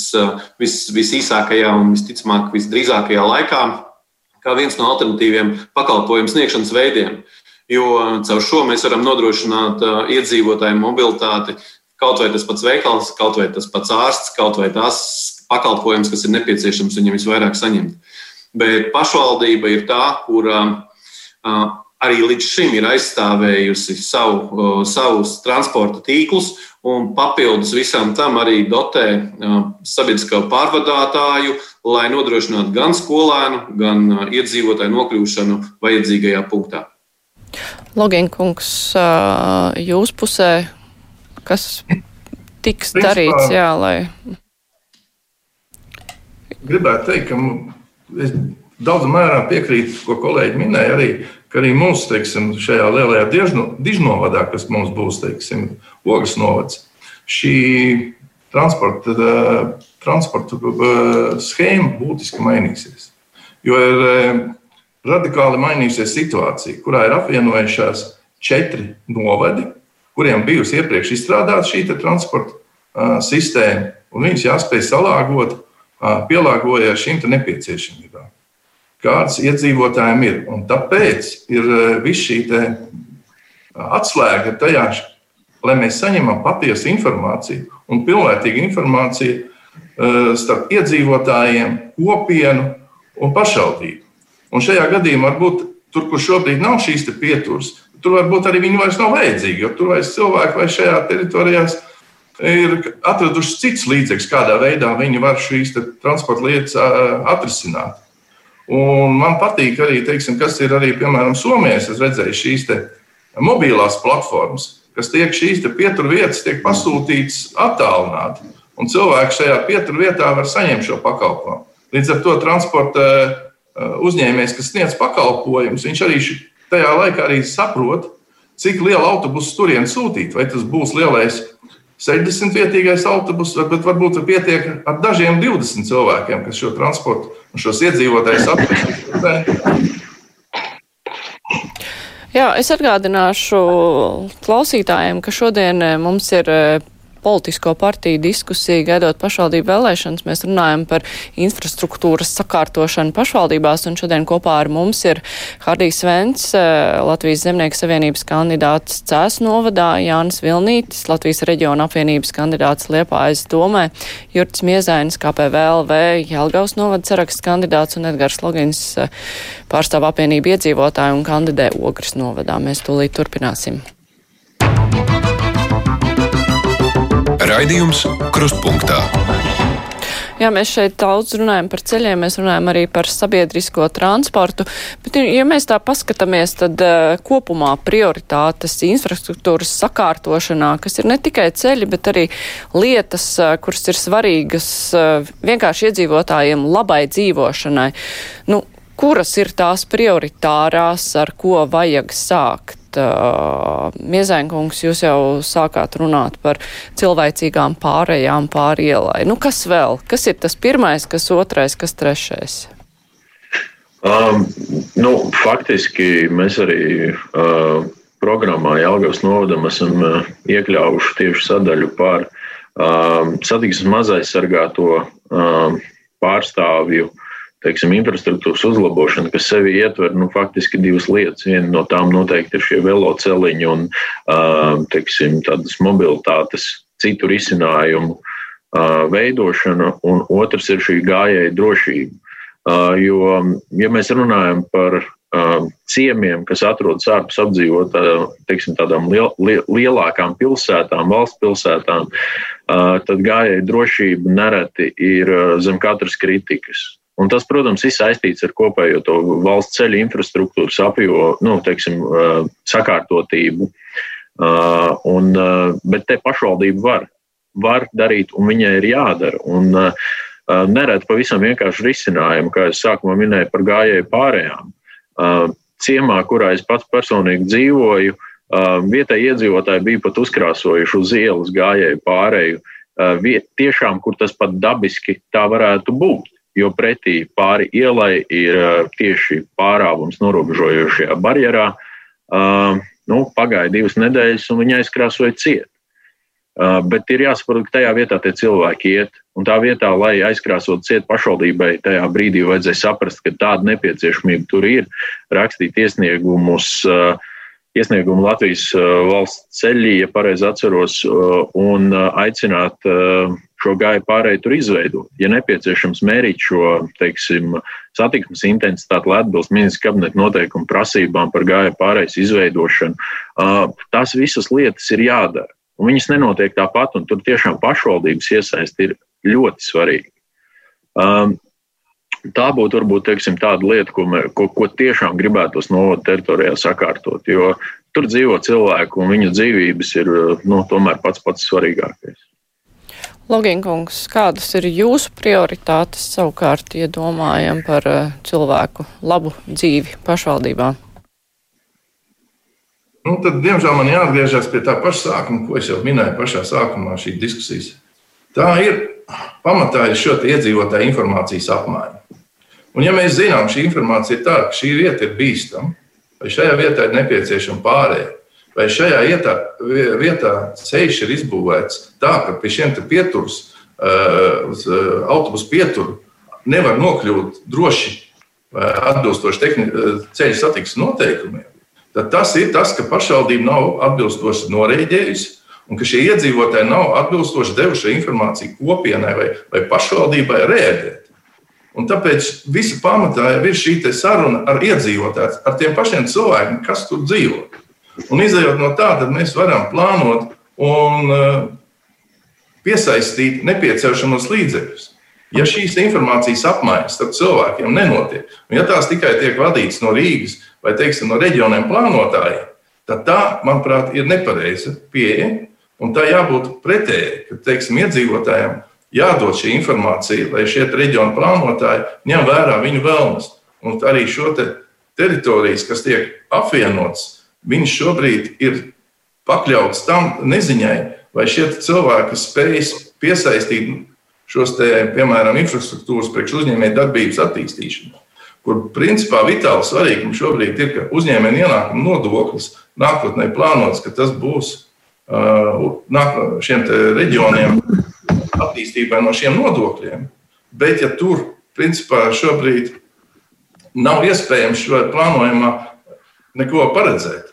vis, visīsākajā un visticamāk visdrīzākajā laikā, kā viens no alternatīviem pakalpojumu sniegšanas veidiem. Uh, jo caur šo mēs varam nodrošināt iedzīvotāju mobilitāti. Kaut vai tas pats veikals, kaut vai tas pats ārsts, kaut vai tās pakalpojums, kas ir nepieciešams viņam visvairāk saņemt. Bet pašvaldība ir tā, kur arī līdz šim ir aizstāvējusi savu, savus transporta tīklus, un papildus visam tam arī dotē sabiedriskā pārvadātāju, lai nodrošinātu gan skolēnu, gan iedzīvotāju nokļūšanu vajadzīgajā punktā. Loginkungs, jūs pusē, kas tiks Principā, darīts, jā, lai. Gribētu teikt, ka es daudz mērā piekrītu, ko kolēģi minēja, arī, arī mums, teiksim, šajā lielajā dižnovadā, kas mums būs, teiksim, ogas novads, šī transporta, transporta schēma būtiski mainīsies. Jo ir radikāli mainīsies situācija, kurā ir apvienojušās četri novadi, kuriem bijusi iepriekš izstrādāta šī transporta sistēma, un viņas jāspēj salāgot, pielāgoties šīm nepieciešamībām, kādas iedzīvotājiem ir. Un tāpēc ir viss šī atslēga tajā, lai mēs saņemam patiesu informāciju un pilnvērtīgu informāciju starp iedzīvotājiem, kopienu un pašvaldību. Un šajā gadījumā varbūt tur, kur šobrīd nav šīs pieturas, tur varbūt arī viņi vairs nav vajadzīgi, jo tur vairs cilvēki vai šajā teritorijā ir atraduši cits līdzeklis, kādā veidā viņi var šīs transporta lietas atrisināt. Un man patīk arī, teiksim, kas ir arī, piemēram, Somijā. Es redzēju šīs mobilās platformas, kas tiek šīs pieturvietas tiek pasūtītas attālināti. Un cilvēki šajā pieturvietā var saņemt šo pakalpojumu. Līdz ar to transporta uzņēmējs, kas sniedz pakalpojumus, viņš arī tajā laikā arī saprot, cik lielu autobusu turien sūtīt. Vai tas būs lielais 60 vietīgais autobus, bet varbūt pietiek ar dažiem 20 cilvēkiem, kas šo transportu un šos iedzīvotājus attīstīs. Jā, es atgādināšu klausītājiem, ka šodien eh, mums ir eh, politisko partiju diskusiju gaidot pašvaldību vēlēšanas. Mēs runājam par infrastruktūras sakārtošanu pašvaldībās, un šodien kopā ar mums ir Hardijs Vents, eh, Latvijas Zemnieku savienības kandidāts Cēs novadā, Jānis Vilnītis, Latvijas reģiona apvienības kandidāts Liepājas domē, Jurts Miezainis, KPVLV, Jelgaus novada saraksts kandidāts un Edgars Logins eh, pārstāv apvienību iedzīvotāju un kandidē Ogres novadā. Mēs tūlīt turpināsim. Raidījums Krustpunktā. Jā, mēs šeit daudz runājam par ceļiem, mēs runājam arī par sabiedrisko transportu, bet, ja mēs tā paskatāmies, tad uh, kopumā prioritātes infrastruktūras sakārtošanā, kas ir ne tikai ceļi, bet arī lietas, uh, kuras ir svarīgas uh, vienkārši iedzīvotājiem labai dzīvošanai. Nu, kuras ir tās prioritārās, ar ko vajag sākt? Uh, Miezēnkungs, jūs jau sākāt runāt par cilvēcīgām pārējām pāri ielai. Nu, kas vēl? Kas ir tas pirmais, kas otrais, kas trešais? Um, nu, faktiski mēs arī uh, programmā Jālgavas novadam esam uh, iekļāvuši tieši sadaļu par uh, satiksmes mazaizsargāto uh, pārstāvju teiksim, infrastruktūras uzlabošana, kas sevi ietver nu, faktiski divas lietas. Viena no tām noteikti ir šie veloceliņi un teiksim, tādas mobilitātes citu risinājumu veidošana, un otrs ir šī gājēja drošība. Jo, ja mēs runājam par ciemiem, kas atrodas ārpus apdzīvotā, teiksim, tādām liel, lielākām pilsētām, valsts pilsētām, tad gājēja drošība nereti ir zem katras kritikas. Un tas, protams, ir saistīts ar kopējo to valsts ceļu infrastruktūras apjo, nu, teiksim, sakārtotību. Un, bet te pašvaldība var, var darīt, un viņai ir jādara. Un, nerēt pavisam vienkārši risinājumu, kā es sākumā minēju par gājēju pārējām. Ciemā, kurā es pats personīgi dzīvoju, vietēji iedzīvotāji bija pat uzkrāsojuši uz ielas gājēju pārēju. Tiešām, kur tas pat dabiski tā varētu būt jo pretī pāri ielai ir tieši pārāvums norobežojošajā barjerā. Nu, pagāja divas nedēļas, un viņi aizkrāsoja ciet. Bet ir jāsaprot, ka tajā vietā tie cilvēki iet. Un tā vietā, lai aizkrāsotu ciet pašvaldībai, tajā brīdī vajadzēja saprast, ka tāda nepieciešamība tur ir, rakstīt iesniegumus uh, iesniegumu Latvijas uh, valsts ceļī, ja pareizi atceros, uh, un uh, aicināt šo gāju pārēju tur izveidot. Ja nepieciešams mērīt šo teiksim, satiksmes intensitāti, lai atbilst ministrs kabineta noteikumu prasībām par gāju pārējas izveidošanu, tās visas lietas ir jādara. Un viņas nenotiek tāpat, un tur tiešām pašvaldības iesaist ir ļoti svarīgi. Um, tā būtu varbūt teiksim, tāda lieta, ko, mē, ko, ko tiešām gribētos novada teritorijā sakārtot. Jo tur dzīvo cilvēki un viņu dzīvības ir nu, tomēr pats pats svarīgākais. Loginkungs, kādas ir jūsu prioritātes savukārt iedomājam par uh, cilvēku labu dzīvi pašvaldībā? Nu, tad, diemžēl man jāatgriežas pie tā paša sākuma, ko es jau minēju pašā sākumā šīs diskusijas. Tā ir pamatā ir šo iedzīvotāju informācijas apmaiņa. Un, ja mēs zinām, šī informācija ir tāda, ka šī vieta ir bīstama, vai šajā vietā ir nepieciešama pārējai, vai šajā vietā, vietā ceļš ir izbūvēts tā, ka pie šiem pieturas, uz autobusu pieturu nevar nokļūt droši atbilstoši ceļu satiksmes noteikumiem, tad tas ir tas, ka pašvaldība nav atbilstoši norēģējusi un ka šie iedzīvotāji nav atbilstoši devuši informāciju kopienai vai, vai pašvaldībai rēģēt. Un tāpēc visa pamatā ir šī saruna ar iedzīvotājiem, ar tiem pašiem cilvēkiem, kas tur dzīvo. Un izējot no tā, mēs varam plānot un uh, piesaistīt nepieciešamos līdzekļus. Ja šīs informācijas apmaiņas starp cilvēkiem nenotiek, un ja tās tikai tiek vadītas no Rīgas vai teiksim, no reģioniem plānotājiem, tad tā, manuprāt, ir nepareiza pieeja. Un tā jābūt pretēji, ka teiksim, iedzīvotājiem jādod šī informācija, lai šie reģionu plānotāji ņem vērā viņu vēlmes. Un arī šo te teritorijas, kas tiek apvienotas, viņas šobrīd ir pakļautas tam neziņai, vai šie cilvēki spēj piesaistīt šos, te, piemēram, infrastruktūras priekš uzņēmēju darbības attīstīšanu. Kur principā vitāli svarīgi mums šobrīd ir, ka uzņēmēju ienākuma nodoklis nākotnē plānots, ka tas būs uh, šiem reģioniem attīstībai no šiem nodokļiem. Bet, ja tur principā šobrīd nav iespējams šo plānojumā neko paredzēt,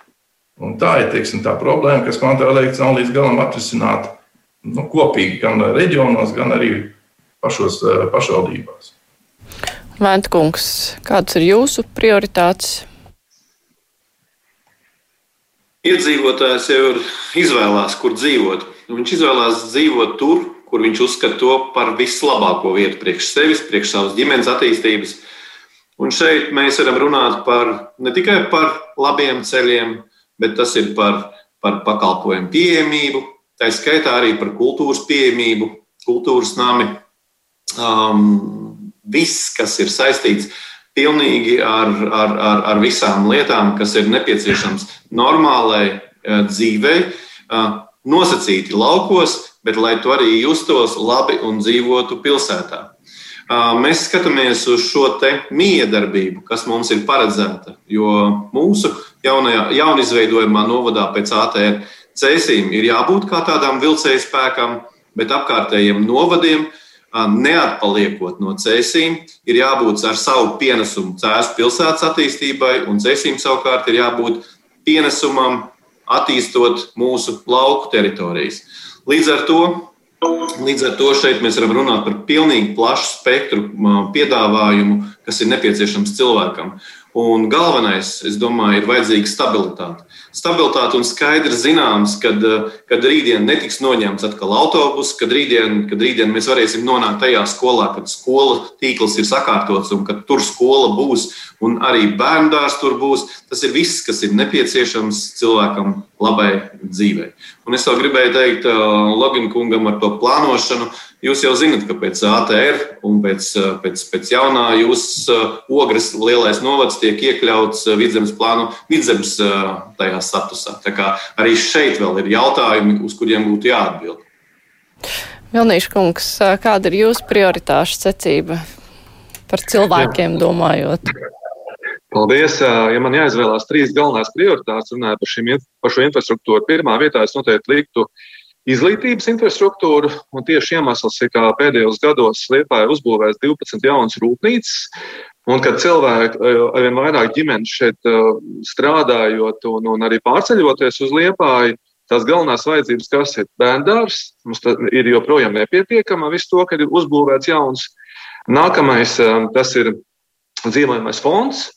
un tā ir teiksim, tā problēma, kas man liekas, nav līdz galam atrisināta nu, kopīgi gan reģionos, gan arī pašos eh, pašvaldībās. Vēntkungs, kādas ir jūsu prioritātes? Iedzīvotājs jau ir izvēlās, kur dzīvot. Viņš izvēlās dzīvot tur, kur viņš uzskata to par vislabāko vietu priekš sevis, priekš savas ģimenes attīstības. Un šeit mēs varam runāt par, ne tikai par labiem ceļiem, bet tas ir par, par pakalpojumu pieejamību, tā skaitā arī par kultūras pieejamību, kultūras nami. Um, viss, kas ir saistīts pilnīgi ar, ar, ar, ar visām lietām, kas ir nepieciešams normālai uh, dzīvei, uh, nosacīti laukos, bet lai tu arī justos labi un dzīvotu pilsētā. Mēs skatāmies uz šo miedarbību, kas mums ir paredzēta, jo mūsu jaunajā, jaunizveidojumā novadā pēc ATR cēsīm ir jābūt kā tādām vilcēju spēkam, bet apkārtējiem novadiem, neatpaliekot no cēsīm, ir jābūt ar savu pienesumu cēsu pilsētas attīstībai, un cēsīm savukārt ir jābūt pienesumam attīstot mūsu lauku teritorijas. Līdz ar to Līdz ar to šeit mēs varam runāt par pilnīgi plašu spektru piedāvājumu, kas ir nepieciešams cilvēkam. Un galvenais, es domāju, ir vajadzīga stabilitāte. Stabilitāte un skaidrs zināms, kad, kad rītdien netiks noņemts atkal autobus, kad rītdien, kad rītdien mēs varēsim nonākt tajā skolā, kad skola tīkls ir sakārtots un kad tur skola būs un arī bērndārs tur būs. Tas ir viss, kas ir nepieciešams cilvēkam labai dzīvei. Un es vēl gribēju teikt uh, Login kungam ar to plānošanu. Jūs jau zinat, ka pēc ATR un pēc, uh, pēc, pēc jaunā jūsu uh, ogres lielais novads tiek iekļauts vidzemes plānu, vidzemes tajā statusā. Tā kā arī šeit vēl ir jautājumi, uz kuriem būtu jāatbild. Vilnīša kungs, kāda ir jūsu prioritāšu secība par cilvēkiem domājot? Paldies. Ja man jāizvēlās trīs galvenās prioritātes, runājot par, šim, par šo infrastruktūru, pirmā vietā es noteikti liktu izglītības infrastruktūru. Tieši iemesls ir, ka pēdējos gados Lietuvā ir uzbūvēts 12 jaunas rūpnīcas. Un kad cilvēki, arvien vairāk ģimenes šeit strādājot un, un arī pārceļoties uz Liepāju, tās galvenās vajadzības, kas ir bērndārs, mums ir joprojām nepietiekama visu to, ka ir uzbūvēts jauns. Nākamais tas ir dzīvojamais fonds,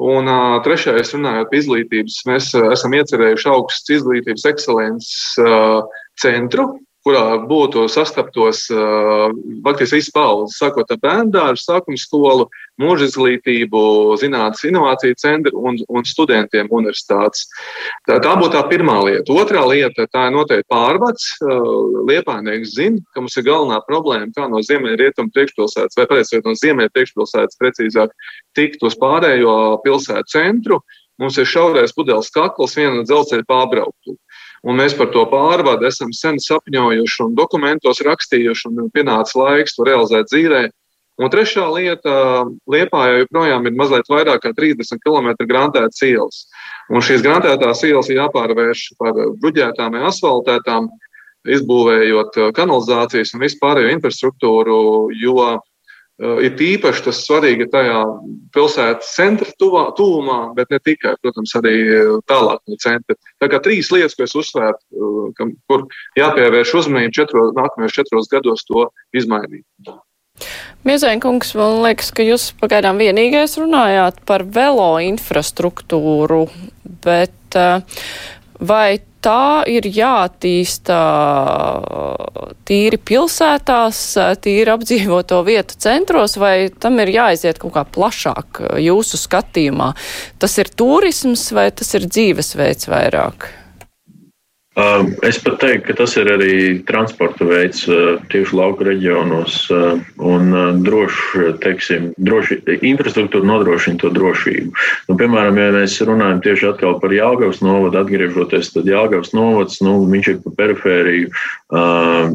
Un uh, trešais, runājot par izglītības, mēs uh, esam iecerējuši augsts izglītības ekscelences uh, centru, kurā būtu sastaptos faktiski visas paudzes, sākot ar bērnu dārzu, sākuma skolu, mūža izglītību, zinātnes inovāciju centru un, un studentiem universitātes. Tā, tā būtu tā pirmā lieta. Otrā lieta tā ir noteikti pārvads. Uh, Liepājnieks zina, ka mums ir galvenā problēma, kā no ziemeļrietumu priekšpilsētas, vai precīzāk no ziemeļa priekšpilsētas, precīzāk tikt uz pārējo pilsētu centru. Mums ir šaurais pudeles kakls, viena dzelzceļa pārbrauktu. Un mēs par to pārvadu esam sen sapņojuši un dokumentos rakstījuši, un pienāca laiks to realizēt dzīvē. Un trešā lieta, Liepā jau joprojām ir mazliet vairāk kā 30 km grantētas ielas. Un šīs grantētās ielas ir jāpārvērš par bruģētām vai asfaltētām, izbūvējot kanalizācijas un vispārējo infrastruktūru, jo Eh, ir tīpaši tas svarīgi tajā pilsētas centra tuvā, tuvumā, bet ne tikai, protams, arī eh, tālāk no centra. Tā kā trīs lietas, ko es uzsvērtu, kur jāpievērš uzmanība četros, nākamajos četros gados to izmainīt. Miezēnkungs, man liekas, ka jūs pagaidām vienīgais runājāt par velo infrastruktūru, bet vai tā ir jātīsta tīri pilsētās, tīri apdzīvoto vietu centros, vai tam ir jāaiziet kaut kā plašāk jūsu skatījumā? Tas ir turisms vai tas ir dzīvesveids vairāk? Um, es pat teiktu, ka tas ir arī transporta veids uh, tieši lauka reģionos uh, un uh, droši, teiksim, droši, infrastruktūra nodrošina to drošību. Nu, piemēram, ja mēs runājam tieši atkal par Jāgavas novadu, atgriežoties, tad Jāgavas novads, nu, viņš ir pa perifēriju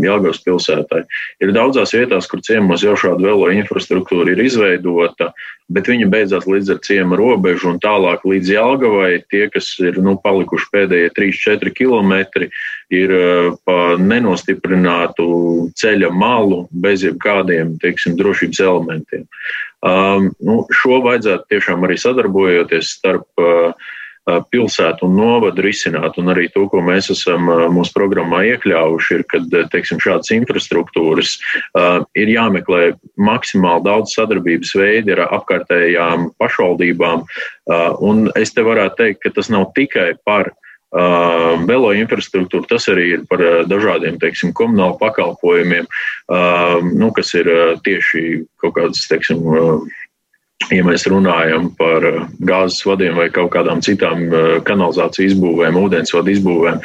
Jāgavas pilsētai. Ir daudzās vietās, kur ciemos jau šāda velo infrastruktūra ir izveidota, bet viņa beidzās līdz ar ciema robežu un tālāk līdz Jālgavai. Tie, kas ir nu, palikuši pēdējie 3-4 km, ir eh, pa nenostiprinātu ceļa malu bez jebkādiem teiksim, drošības elementiem. Um, nu, šo vajadzētu tiešām arī sadarbojoties starp uh, pilsētu un novadu risināt. Un arī to, ko mēs esam mūsu programmā iekļāvuši, ir, ka teiksim, šādas infrastruktūras ir jāmeklē maksimāli daudz sadarbības veidi ar apkārtējām pašvaldībām. Un es te varētu teikt, ka tas nav tikai par velo infrastruktūru, tas arī ir par dažādiem teiksim, komunālu pakalpojumiem, nu, kas ir tieši kaut kādas, teiksim, ja mēs runājam par gāzes vadiem vai kaut kādām citām kanalizācijas izbūvēm, ūdensvadu izbūvēm.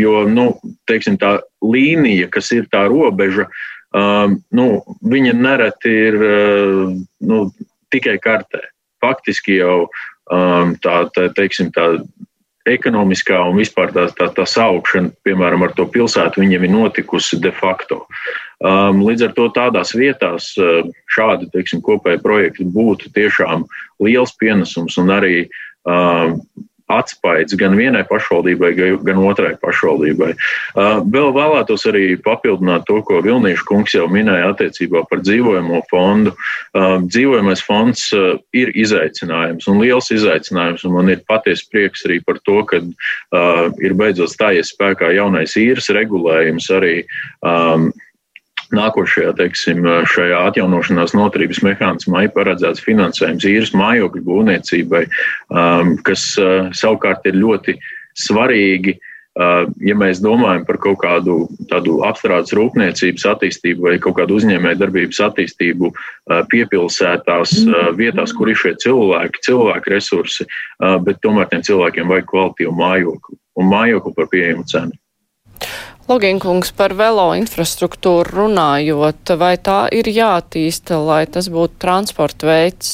Jo nu, teiksim, tā līnija, kas ir tā robeža, nu, viņa nereti ir nu, tikai kartē. Faktiski jau tā, tā, teiksim, tā ekonomiskā un vispār tā, tā, tā saukšana, piemēram, ar to pilsētu, viņiem ir notikusi de facto. Um, līdz ar to tādās vietās uh, šādi teiksim, kopēji projekti būtu tiešām liels pienesums un arī um, atspaids gan vienai pašvaldībai, gan otrai pašvaldībai. Uh, vēl vēlētos arī papildināt to, ko Vilniešu kungs jau minēja attiecībā par dzīvojamo fondu. Uh, dzīvojamais fonds uh, ir izaicinājums un liels izaicinājums, un man ir patiesi prieks arī par to, ka ir beidzot stājies spēkā jaunais īres regulējums arī um, Nākošajā, teiksim, šajā atjaunošanās noturības mehānismā ir paredzēts finansējums īres mājokļu būvniecībai, um, kas uh, savukārt ir ļoti svarīgi. Uh, ja mēs domājam par kaut kādu tādu apstrādes rūpniecības attīstību vai kaut kādu uzņēmēju darbības attīstību uh, piepilsētās vietās, kur ir šie cilvēki, cilvēku resursi, bet tomēr tiem cilvēkiem vajag kvalitīvu mājokli un mājokli par pieejamu cenu. Loginkungs par velo infrastruktūru runājot, vai tā ir jātīsta, lai tas būtu transporta veids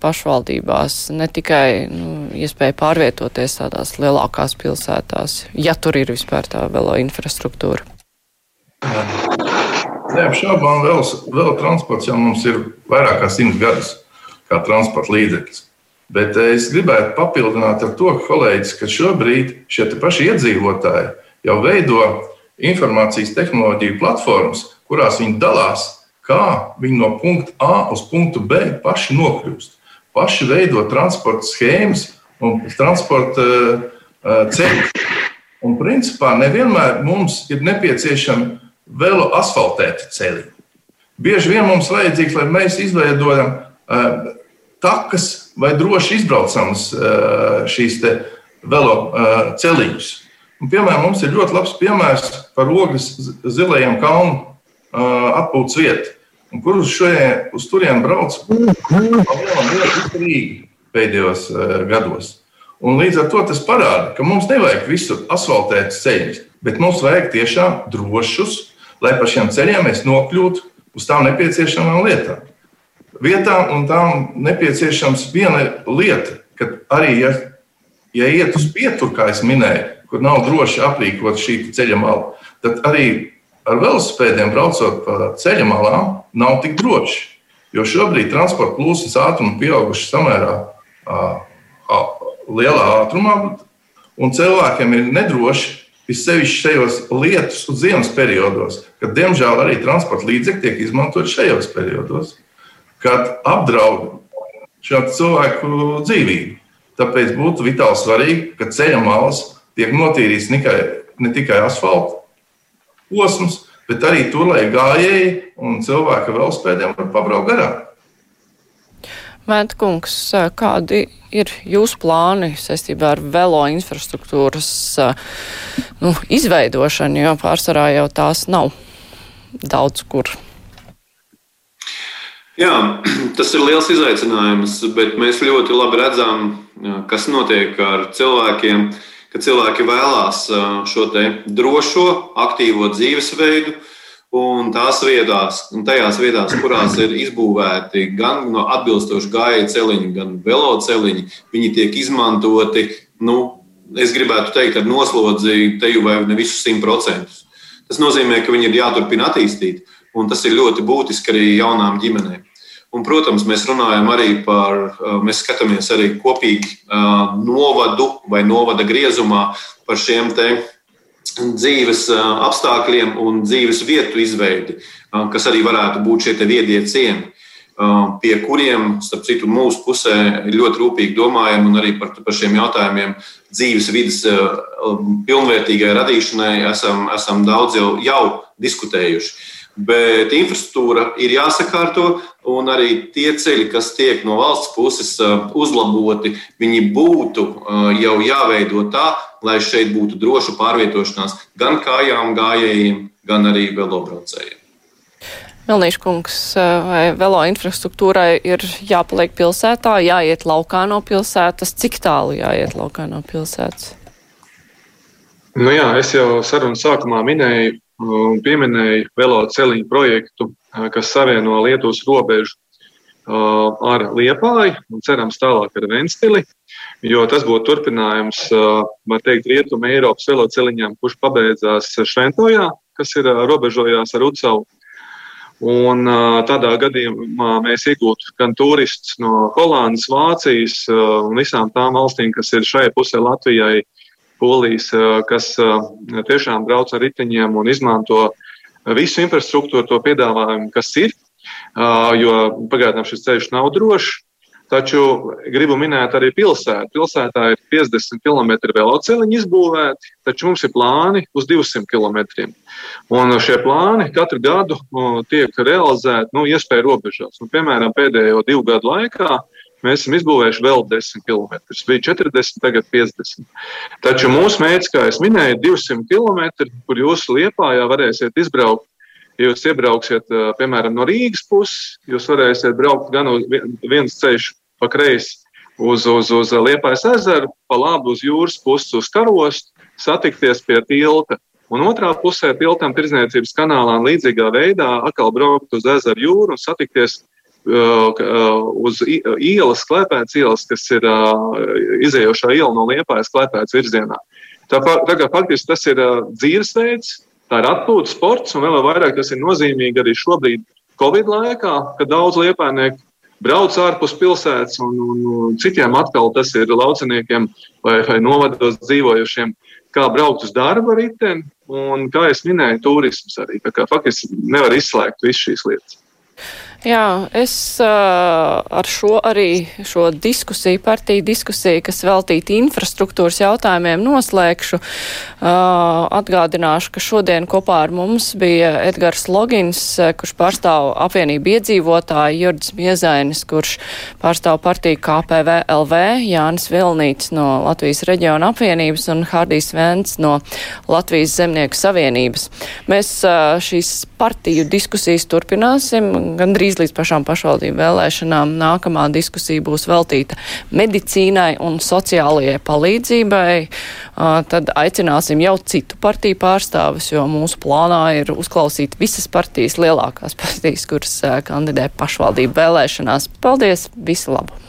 pašvaldībās, ne tikai nu, iespēja pārvietoties tādās lielākās pilsētās, ja tur ir vispār tā velo infrastruktūra? Neapšaubām, vēl, vēl transports jau mums ir vairāk kā simts gadus kā transporta līdzeklis. Bet es gribētu papildināt ar to, kolēģis, ka šobrīd šie paši iedzīvotāji jau veido informācijas tehnoloģiju platformas, kurās viņi dalās, kā viņi no punkta A uz punktu B paši nokļūst. Paši veido transporta schēmas un transporta uh, ceļus. Un principā nevienmēr mums ir nepieciešami velo asfaltēti ceļi. Bieži vien mums vajadzīgs, lai mēs izveidojam uh, takas vai droši izbraucamas uh, šīs velo uh, ceļus. Un, piemēram, mums ir ļoti labs piemērs par ogles zilajiem kalnu uh, atpūtas vietu, kur uz, šajien, uz turieni brauc Rīgi pēdējos uh, gados. Un līdz ar to tas parāda, ka mums nevajag visur asfaltēt ceļus, bet mums vajag tiešām drošus, lai pa šiem ceļiem mēs nokļūtu uz tām nepieciešamām lietām. Vietām un tām nepieciešams viena lieta, ka arī, ja, ja iet uz pieturu, kā es minēju, kur nav droši aprīkot šī ceļa mala, tad arī ar velosipēdiem braucot pa ceļa malām nav tik droši. Jo šobrīd transporta plūsmas ātrumi pieauguši samērā a, lielā ātrumā, un cilvēkiem ir nedroši. Vissevišķi šajos lietus un ziemas periodos, kad diemžēl arī transporta līdzekļi tiek izmantoti šajos periodos, kad apdraud šo cilvēku dzīvību. Tāpēc būtu vitāli svarīgi, ka ceļa malas tiek notīrīts ne tikai, ne tikai asfalta posms, bet arī tur, lai gājēji un cilvēki vēl spēdiem var pabraukt garām. Mētkungs, kādi ir jūsu plāni saistībā ar velo infrastruktūras nu, izveidošanu, jo pārsvarā jau tās nav daudz kur? Jā, tas ir liels izaicinājums, bet mēs ļoti labi redzam, kas notiek ar cilvēkiem, uh, ka cilvēki vēlās šo drošo, aktīvo dzīvesveidu. Un tās vietās, un tajās vietās, kurās ir izbūvēti gan no atbilstoši gājēju celiņi, gan veloceliņi, viņi tiek izmantoti, nu, es gribētu teikt, ar noslodzi te jau vai ne visus simt procentus. Tas nozīmē, ka viņi ir jāturpina attīstīt, un tas ir ļoti būtiski arī jaunām ģimenēm. Un, protams, mēs runājam arī par, mēs skatāmies arī kopīgi novadu vai novada griezumā par šiem te dzīves apstākļiem un dzīves vietu izveidi, kas arī varētu būt šie viedie ciemi, pie kuriem, starp citu, mūsu pusē ļoti rūpīgi domājam un arī par, par šiem jautājumiem dzīves vidas pilnvērtīgai radīšanai esam, esam daudz jau, jau diskutējuši. Bet infrastruktūra ir jāsakārto, un arī tie ceļi, kas tiek no valsts puses uzlaboti, viņi būtu jau jāveido tā, lai šeit būtu droša pārvietošanās gan kājām, gājējiem, gan arī velobraucējiem. Melnīškungs, vai velo infrastruktūrai ir jāpaliek pilsētā, jāiet laukā no pilsētas? Cik tālu jāiet laukā no pilsētas? Nu jā, es jau sarunas sākumā minēju un pieminēju velo celiņu projektu, kas savieno Lietuvas robežu ar Liepāju un cerams tālāk ar Ventspili, jo tas būtu turpinājums, var teikt, Rietuma Eiropas veloceliņām, kurš pabeidzās Šventojā, kas ir robežojās ar Ucavu. Un tādā gadījumā mēs iegūtu gan turistus no Hollandas, Vācijas un visām tām valstīm, kas ir šai pusē Latvijai, Polijas, kas tiešām brauc ar riteņiem un izmanto visu infrastruktūru, to piedāvājumu, kas ir, jo pagaidām šis ceļš nav drošs. Taču gribu minēt arī pilsētu. Pilsētā ir 50 km veloceliņi izbūvēti, taču mums ir plāni uz 200 km. Un šie plāni katru gadu tiek realizēti nu, iespēju robežās. Un, piemēram, pēdējo divu gadu laikā mēs esam izbūvējuši vēl 10 km. Bija 40, tagad 50. Taču mūsu mērķis, kā jau minēju, ir 200 km, kur jūs Liepājā varēsiet izbraukt Ja jūs iebrauksiet, piemēram, no Rīgas puses, jūs varēsiet braukt gan uz viens ceļš pa kreisi uz, uz, uz Liepājas ezeru, pa labi uz jūras pusi uz karostu, satikties pie tilta. Un otrā pusē tiltam tirdzniecības kanālā līdzīgā veidā atkal braukt uz ezeru jūru un satikties uz ielas, klēpētas ielas, kas ir uh, izējošā iela no Liepājas klēpētas virzienā. Tā, tā faktiski tas ir uh, dzīvesveids, tā ir atpūtas sports, un vēl vairāk tas ir nozīmīgi arī šobrīd Covid laikā, kad daudz liepainieku brauc ārpus pilsētas, un, un, un citiem atkal tas ir lauciniekiem vai, vai novados dzīvojušiem, kā braukt uz darba riteni, un, kā jau minēju, turisms arī. Tā kā faktiski nevar izslēgt visas šīs lietas. Jā, es uh, ar šo arī šo diskusiju, partiju diskusiju, kas veltīta infrastruktūras jautājumiem, noslēgšu. Uh, atgādināšu, ka šodien kopā ar mums bija Edgars Logins, kurš pārstāv apvienību iedzīvotāju, Jurds Miezainis, kurš pārstāv partiju KPV LV, Jānis Vilnīts no Latvijas reģiona apvienības un Hārdijs Vents no Latvijas zemnieku savienības. Mēs uh, šīs partiju diskusijas turpināsim gandrīz gandrīz līdz pašām pašvaldību vēlēšanām. Nākamā diskusija būs veltīta medicīnai un sociālajai palīdzībai. Tad aicināsim jau citu partiju pārstāvis, jo mūsu plānā ir uzklausīt visas partijas, lielākās partijas, kuras kandidē pašvaldību vēlēšanās. Paldies! Visu labu!